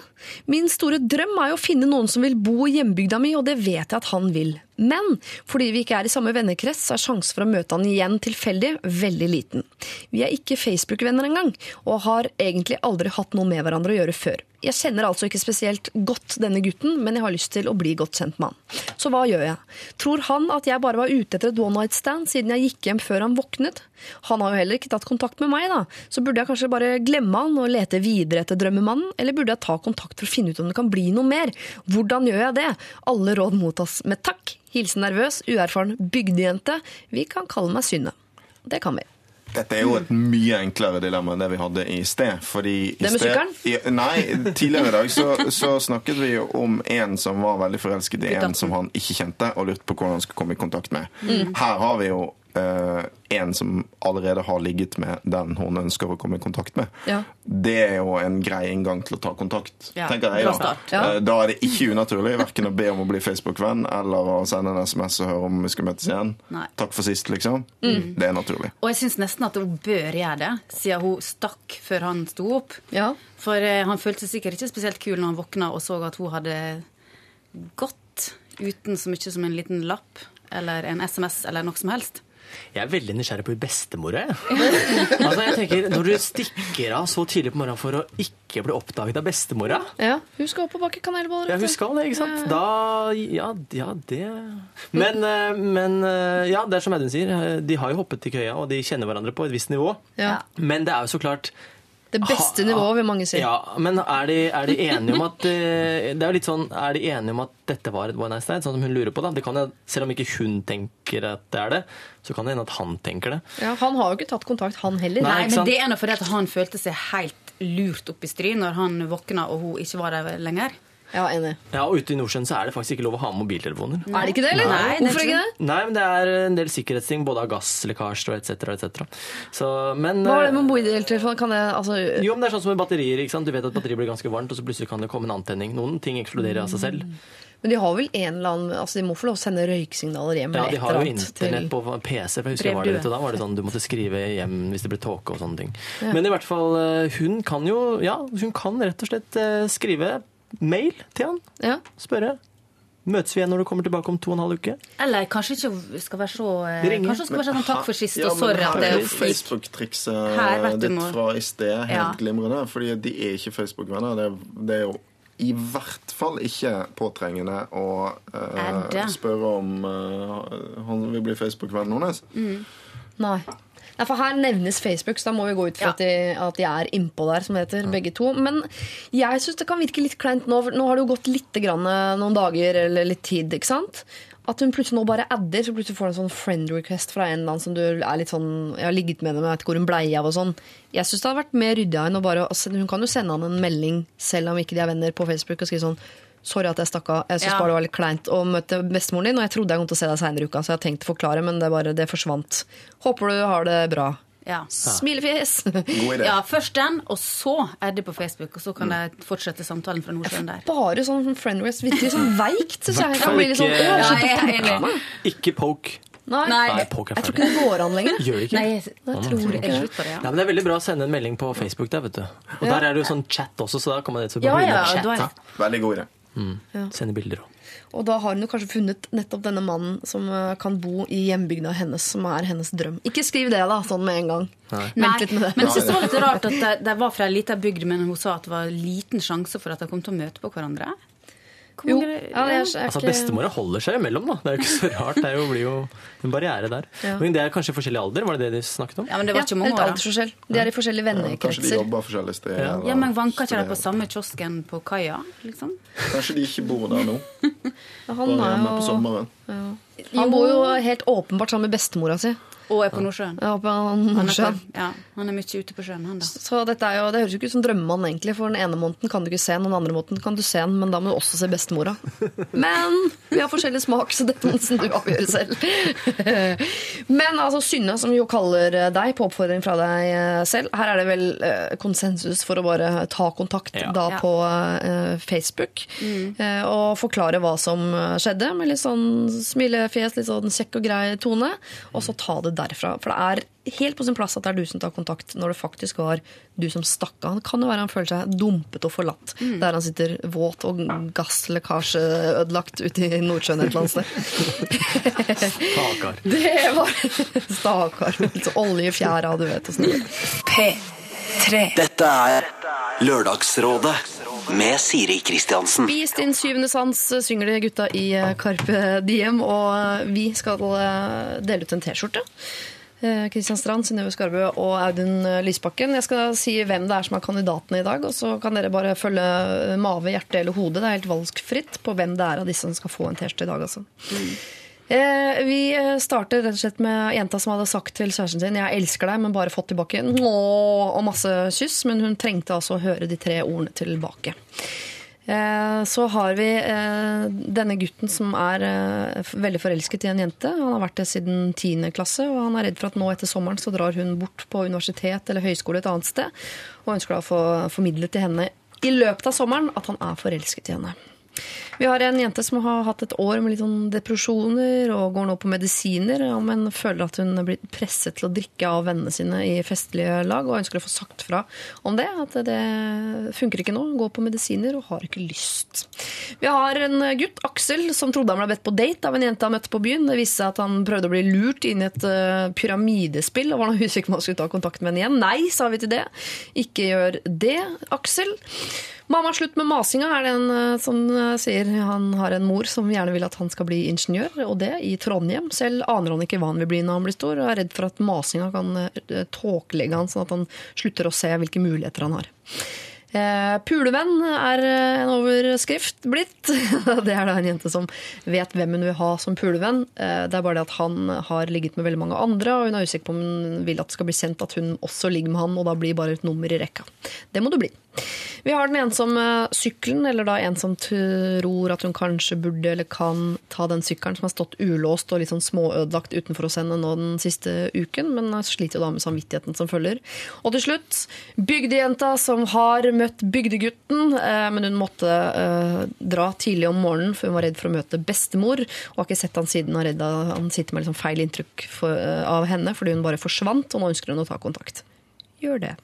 Min store drøm er jo å finne noen som vil bo i hjembygda mi, og det vet jeg at han vil. Men fordi vi ikke er i samme vennekrets, er sjansen for å møte han igjen tilfeldig veldig liten. Vi er ikke Facebook-venner engang, og har egentlig aldri hatt noe med hverandre å gjøre før. Jeg kjenner altså ikke spesielt godt denne gutten, men jeg har lyst til å bli godt kjent med han. Så hva gjør jeg? Tror han at jeg bare var ute etter et one night stand siden jeg gikk hjem før han våknet? Han har jo heller ikke tatt kontakt med meg, da. Så burde jeg kanskje bare glemme han og lete videre etter drømmemannen, eller burde jeg ta kontakt for å finne ut om det kan bli noe mer? Hvordan gjør jeg det? Alle råd mottas med takk. Hilsen nervøs, uerfaren bygdejente. Vi kan kalle meg Synne. Det kan vi. Dette er jo et mye enklere dilemma enn det vi hadde i sted. Fordi i Det med sted? Nei, tidligere i dag så, så snakket vi jo om en som var veldig forelsket i en som han ikke kjente, og lurte på hvordan han skulle komme i kontakt med. Mm. Her har vi jo eh, en som allerede har ligget med den hun ønsker å komme i kontakt med. Ja. Det er jo en grei inngang til å ta kontakt, Ja, tenker jeg. Da. Ja. Eh, da er det ikke unaturlig verken å be om å bli Facebook-venn eller å sende en SMS og høre om vi skal møtes igjen. Nei. Takk for sist, liksom. Mm. Det er naturlig. Og jeg syns nesten at hun bør gjøre det, siden hun stakk før han sto opp. Ja. For eh, han følte seg sikkert ikke spesielt kul når han våkna og så at hun hadde gått uten så mye som en liten lapp eller en SMS eller noe som helst. Jeg er veldig nysgjerrig på bestemora. jeg. altså, jeg tenker, Når du stikker av så tidlig på morgenen for å ikke bli oppdaget av bestemora ja. Hun skal opp og bake kanelboller. Ja, hun skal det, ikke sant? Da Ja, ja det Men, eh, men eh, ja, det er som Audun sier. eh, De har jo hoppet i køya, og de kjenner hverandre på et visst nivå. Ja. Men det er jo så klart Det beste nivået, vil mange si. Ja, men er de, er de enige om at eh, Det er jo litt sånn, er de enige om at dette var et one night stand, sånn som hun lurer på? da? Det kan jo, Selv om ikke hun tenker at det er det, så kan det hende at han tenker det. Ja, han har jo ikke tatt kontakt, han heller. Nei, Nei, men det er nå fordi at han følte seg helt lurt opp i stry når han våkna og hun ikke var der lenger. Ja, enig. Ja, og Ute i Nordsjøen så er det faktisk ikke lov å ha med mobiltelefoner. Er det ikke det, eller? Nei, Hvorfor ikke det? Nei, men det er en del sikkerhetsting, både av gasslekkasjer og etc. Et Så, men Hva er det eh, med mobiltelefon? Kan det altså Jo, men det er sånn som med batterier. ikke sant? Du vet at batteriet blir ganske varmt, og så plutselig kan det komme en antenning. Noen ting eksploderer av seg selv. Men de har vel en eller annen Altså, de må få lov å sende røyksignaler hjem Ja, De har jo internett på PC. for jeg husker jeg var det og Da var det sånn du måtte skrive hjem hvis det ble tåke og sånne ting. Men i hvert fall, eh, hun kan jo Ja, hun kan rett og slett eh, skrive mail til han. Ja. Spørre. Møtes vi igjen når du kommer tilbake om to og en halv uke? Eller kanskje ikke skal være så eh, Ringer. Kanskje skal være sånn takk for sist, Ja, og sorry at det er. Facebook-trikset ditt må. fra i sted helt Ja. glimrende. Fordi de er ikke Facebook-venner. Det, det er jo i hvert fall ikke påtrengende å eh, Er spørre om uh, han vil bli Facebook-vennen hennes. Nei. Nei, for Her nevnes Facebook, så da må vi gå ut fra Ja. at, de, at de er innpå der, som det heter, begge to. Men jeg syns det kan virke litt kleint nå. for Nå har det jo gått litt grann, eh, noen dager eller litt tid. ikke sant? At hun plutselig nå bare adder, så plutselig får du en sånn friend request fra en eller annen som du er litt sånn Jeg har ligget med henne, men jeg vet ikke hvor hun blei av og sånn. Jeg syns det hadde vært mer ryddig av henne å bare Hun kan jo sende han en melding, selv om ikke de er venner, på Facebook og skrive sånn Sorry at jeg stakk av. Jeg syns Ja. bare det var litt kleint å møte bestemoren din. Og jeg trodde jeg kom til å se deg seinere i uka, så jeg har tenkt å forklare, men det, bare, det forsvant. Håper du har det bra. Ja. Smilefjes! God idé. ja, først den, og så er det på Facebook, og så kan jeg fortsette samtalen fra Nordsjøen der. Bare sånn friend request virkelig sånn veikt. syns jeg. Blir litt sånn, ikke- «Å, jeg Ja, jeg er tanken enig. meg». Ikke poke. Nei. Nei. Nei, poke er Jeg tror ikke det går an lenger. Gjør ikke? Nei, jeg, Jeg tror ikke det det. slutt på det, Ja, ja? men Det er veldig bra å sende en melding på Facebook der, vet du. Og der er det jo sånn chat også, så da kan man rett og slett bare ja. Veldig god idé. Sende bilder òg. Og da har hun jo kanskje funnet nettopp denne mannen som eh, kan bo i hjembygda hennes, som er hennes drøm. Ikke skriv det, da, sånn med en gang. Vent litt med det. Men jeg synes det var litt rart at de var fra ei lita bygd, men hun sa at det var liten sjanse for at de kom til å møte på hverandre. Jo, ja, det er, er Altså, Bestemora holder seg imellom, da. Det er jo ikke så rart. Det er jo, blir jo en barriere der. Ja. Men det er kanskje forskjellig alder, var det det de snakket om? Ja, men det var ja, ikke mange år. aldersforskjell. De er i forskjellige Kanskje de jobber forskjellige steder. Ja. Ja, men vanker ikke de på samme kiosken på kaia? liksom? Kanskje de ikke bor der nå. Han, er jo, han bor jo helt åpenbart sammen med bestemora si. Og er på Nordsjøen. Ja, på Han er, Nordsjøen. på- ja, han er mye ute på sjøen, han da. Så dette er jo, det høres jo ikke ut som drømmemann, egentlig. For den ene måneden kan du ikke se den, den andre måneden kan du se den, men da må du også se bestemora. Men vi har forskjellig smak, så dette må du avgjøre selv. Men altså Synne, som jo kaller deg på oppfordring fra deg eh, selv, her er det vel eh, konsensus for å bare ta kontakt Ja. da på eh, Facebook mm. og forklare hva som skjedde, med litt sånn smilefjes, litt sånn kjekk og grei tone, og så ta det derfra. For det er helt på sin plass at det er du som tar kontakt når det faktisk var du som stakk av. Det kan jo være han føler seg dumpet og forlatt der han sitter våt og gasslekkasjeødelagt ute i Nordsjøen et eller annet sted. Stakkar. Det var Stakkar. Oljefjæra, du vet. Sånn. P3. Dette er Lørdagsrådet med Siri Kristiansen. Spis din syvende sans, synger de gutta i eh, Carpe Diem. Og vi skal eh, dele ut en T-skjorte. Eh, Kristian Strand, Synnøve Skarbø og Audun Lysbakken. Jeg skal si hvem det er som er kandidatene i dag, og så kan dere bare følge eh, mave, hjerte eller hode. Det er helt valgfritt på hvem det er av disse som skal få en T-skjorte i dag. Altså. Eh, vi eh, starter rett og slett med jenta som hadde sagt til kjæresten sin 'jeg elsker deg', men bare fått tilbake Nå, og masse kyss. Men hun trengte altså å høre de tre ordene tilbake. Eh, Så har vi eh, denne gutten som er eh, veldig forelsket i en jente. Han har vært det siden 10. klasse, og han er redd for at nå etter sommeren så drar hun bort på universitet eller høyskole et annet sted, og ønsker da å få formidlet til henne i løpet av sommeren at han er forelsket i henne. Vi har en jente som har hatt et år med litt sånn depresjoner og går nå på medisiner, men føler at hun er blitt presset til å drikke av vennene sine i festlige lag, og ønsker å få sagt fra om det. At det funker ikke nå. Går på medisiner og har ikke lyst. Vi har en gutt, Aksel, som trodde han ble bedt på date av en jente han møtte på byen. Det viste seg at han prøvde å bli lurt inn i et eh, pyramidespill, og var usikker på om han skulle ta kontakt med henne igjen. Nei, sa vi til det. Ikke gjør det, Aksel. Mamma, slutt med masinga, er det en eh, som eh, sier han har en mor som gjerne vil at han skal bli ingeniør, og det i Trondheim. Selv aner han ikke hva han vil bli når han blir stor, og er redd for at masinga kan eh, tåkelegge han, sånn at han slutter å se hvilke muligheter han har. Pulevenn er en overskrift blitt. Det er da en jente som vet hvem hun vil ha som pulevenn. Det er bare det at han har ligget med veldig mange andre, og hun er usikker på om hun vil at det skal bli kjent at hun også ligger med han, og da blir bare et nummer i rekka. Det må du bli. Vi har den ensomme sykkelen, eller da en som tror at hun kanskje burde eller kan ta den sykkelen som har stått ulåst og litt sånn småødelagt utenfor hos henne nå den siste uken, men sliter jo da med samvittigheten som følger. Og til slutt, bygdejenta som har møtt bygdegutten, eh, men hun måtte eh, dra tidlig om morgenen for hun var redd for å møte bestemor, og har ikke sett han siden og redd han sitter med liksom feil inntrykk eh, av henne fordi hun bare forsvant, og nå ønsker hun å ta kontakt. Gjør det.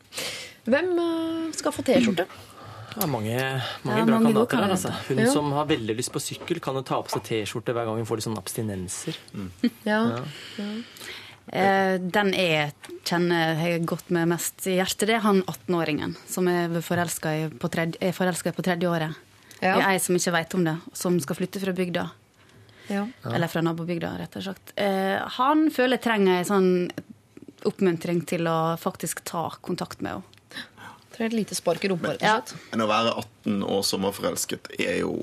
Hvem eh, skal få T-skjorte? Det er mange, mange Ja, bra mange kandidater her. Altså. Hun Ja. som har veldig lyst på sykkel, kan jo ta på seg T-skjorte hver gang hun får litt sånn abstinenser. Ja. Eh, den jeg kjenner jeg godt med mest i hjertet, det er han 18-åringen som er forelska i på tredje, på tredje året. Ja. Det er ei som ikke veit om det, som skal flytte fra bygda. Ja. Eller fra nabobygda, rett og slett. Eh, han føler jeg trenger ei sånn oppmuntring til å faktisk ta kontakt med henne. Trenger et lite spark i rumpa, rett og slett. Men å være 18 og sommerforelsket er jo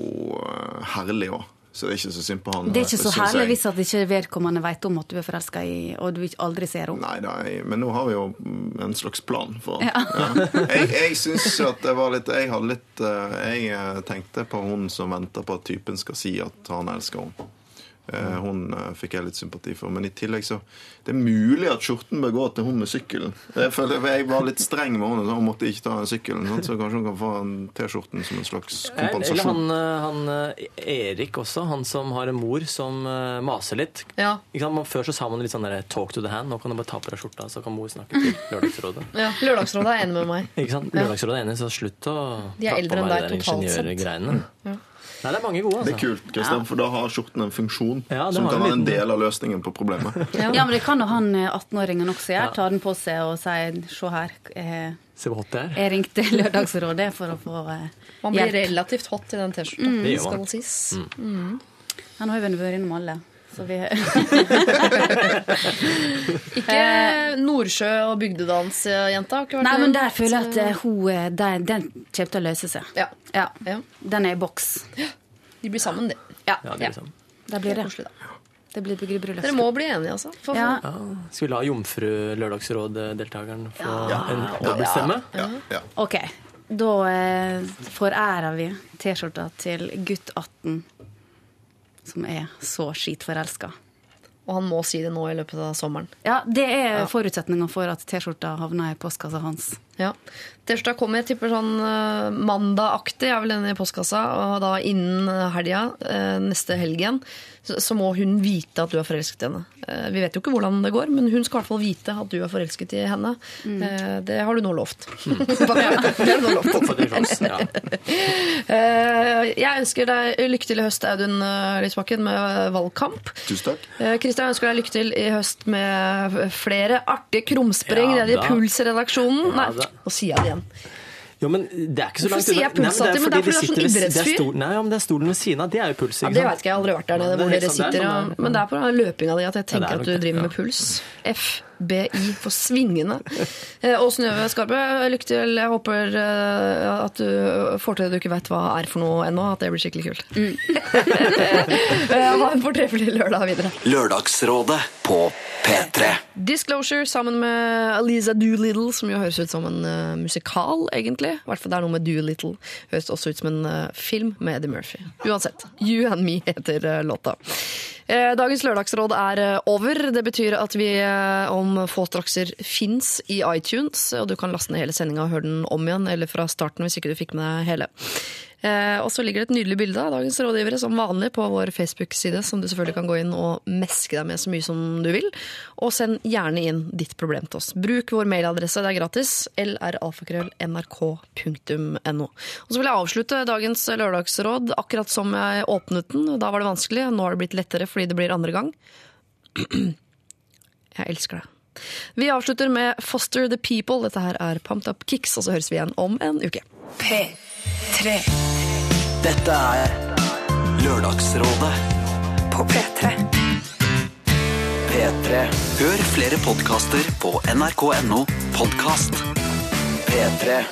eh, herlig òg. Så det er ikke så synd på han. Det er ikke så herlig jeg. hvis at ikke vedkommende vet om at du er forelska i, og du ikke aldri ser henne. Nei, nei, men nå har vi jo mm, en slags plan for ja. Jeg, jeg syns at det var litt Jeg hadde litt eh, Jeg eh, tenkte på hun som venter på at typen skal si at han elsker henne. Eh, Hun eh, fikk jeg litt sympati for. Men i tillegg så Det er mulig at skjorten bør gå til hun med sykkelen. Jeg føler jeg var litt streng med henne, så hun måtte ikke ta sykkelen. Sånn, Så kanskje hun kan få en T-skjorten som en slags Eller kompensasjon. han, eh, han Erik også, han som har en mor som maser litt. Ja. Ikke sant? Man- Før så sa man litt sånn der, 'talk to the hand'. Nå kan du bare ta på deg skjorta, så kan mor snakke til Lørdagsrådet. Ja, Lørdagsrådet er enig med meg. Ikke sant? Lørdagsrådet er enig, så slutt å De er eldre enn deg totalt sett. ingeniørgreiene. Nei, det er mange gode, Det er altså. kult, Kristian, for da har skjorten en funksjon Ja, som kan være en del av løsningen på problemet. Ja. Ja, men det kan jo han eh, 18-åringen også gjøre. Ta den på seg og si 'se her'. eh, Se hvor hot det er. Jeg ringte Lørdagsrådet for å få eh, Man blir hjelp. relativt hot i den T-skjorta, Det gjør Mm. skal. Han har jo vært innom alle. Så vi Ikke Nordsjø og bygdedansjenta? har ikke vært Nei, men der føler jeg at eh, hun den, Den kommer til å løse seg. Ja. Ja. Ja. Den er i boks. De blir sammen, de. Ja, Ja, det er liksom. det blir det. Koselig, da. Det blir bryllup. Dere må bli enige, altså. For, Ja. Ja. Skal vi la Jomfru Lørdagsråd-deltakeren få en dobbeltstemme? Ja, ja. Ok, da eh, forærer vi T-skjorta til gutt 18 som er så skitforelska. Og han må si det nå i løpet av sommeren. Ja, det er forutsetninga for at T-skjorta havner i postkassa hans. Ja. T-skjorta kommer, jeg tipper sånn uh, mandagaktig, er vel den i postkassa. Og da innen helga, eh, neste helgen, så, må hun vite at du er forelsket i henne. Eh, vi vet jo ikke hvordan det går, men hun skal i hvert fall vite at du er forelsket i henne. Mm. det har du nå lovt. det har du nå lovt. Eh, jeg ønsker deg lykke til i høst, Audun eh, Lysbakken, med valgkamp. Tusen takk. Eh, Kristian ønsker deg lykke til i høst med flere artige krumspring Ja, nede i. Puls-redaksjonen. Ja. Nå sier jeg det igjen. Jo, men det er ikke så Hvorfor langt sier jeg. Nei. Men det er fordi du er sånn ved- det idrettsfyr. Nei, men det er stolen ved siden av. Det er jo puls. Ja, det veit vet ikke, jeg har aldri vært der nede hvor er dere sånn det er, sitter. sånn og- er. Men det er på løpinga di at jeg tenker ja, er at du driver med puls. F. BI for svingende. Eh, Og Synnøve Skarpe, lykke til. Jeg håper eh, at du får til det du ikke vet hva er for noe ennå. At det blir skikkelig kult. Mm. Ha en fortreffelig lørdag videre. Lørdagsrådet på P3. Disclosure sammen med Aliza Doolittle, som jo høres ut som en uh, musikal, egentlig. I hvert fall det er noe med Doolittle. Høres også ut som en uh, film med Eddie Murphy. Uansett. You and Me heter uh, låta. Eh, Dagens lørdagsråd er eh, over. Det betyr at vi eh, om få strakser fins i iTunes, og du kan laste ned hele sendinga og høre den om igjen, eller fra starten hvis ikke du fikk med deg hele. Eh, og så ligger det et nydelig bilde av dagens rådgivere som vanlig på vår Facebook-side, som du selvfølgelig kan gå inn og meske deg med så mye som du vil. Og send gjerne inn ditt problem til oss. Bruk vår mailadresse, det er gratis. lralfakrøll.nrk.no. Og så vil jeg avslutte dagens lørdagsråd akkurat som jeg åpnet den. Da var det vanskelig, nå har det blitt lettere fordi det blir andre gang. Jeg elsker det. Vi avslutter med Foster the People. Dette her er Pumped Up Kicks, og så høres vi igjen om en uke. P3 Dette er Lørdagsrådet på P3. P3. Hør flere podkaster på nrk.no podkast. P3.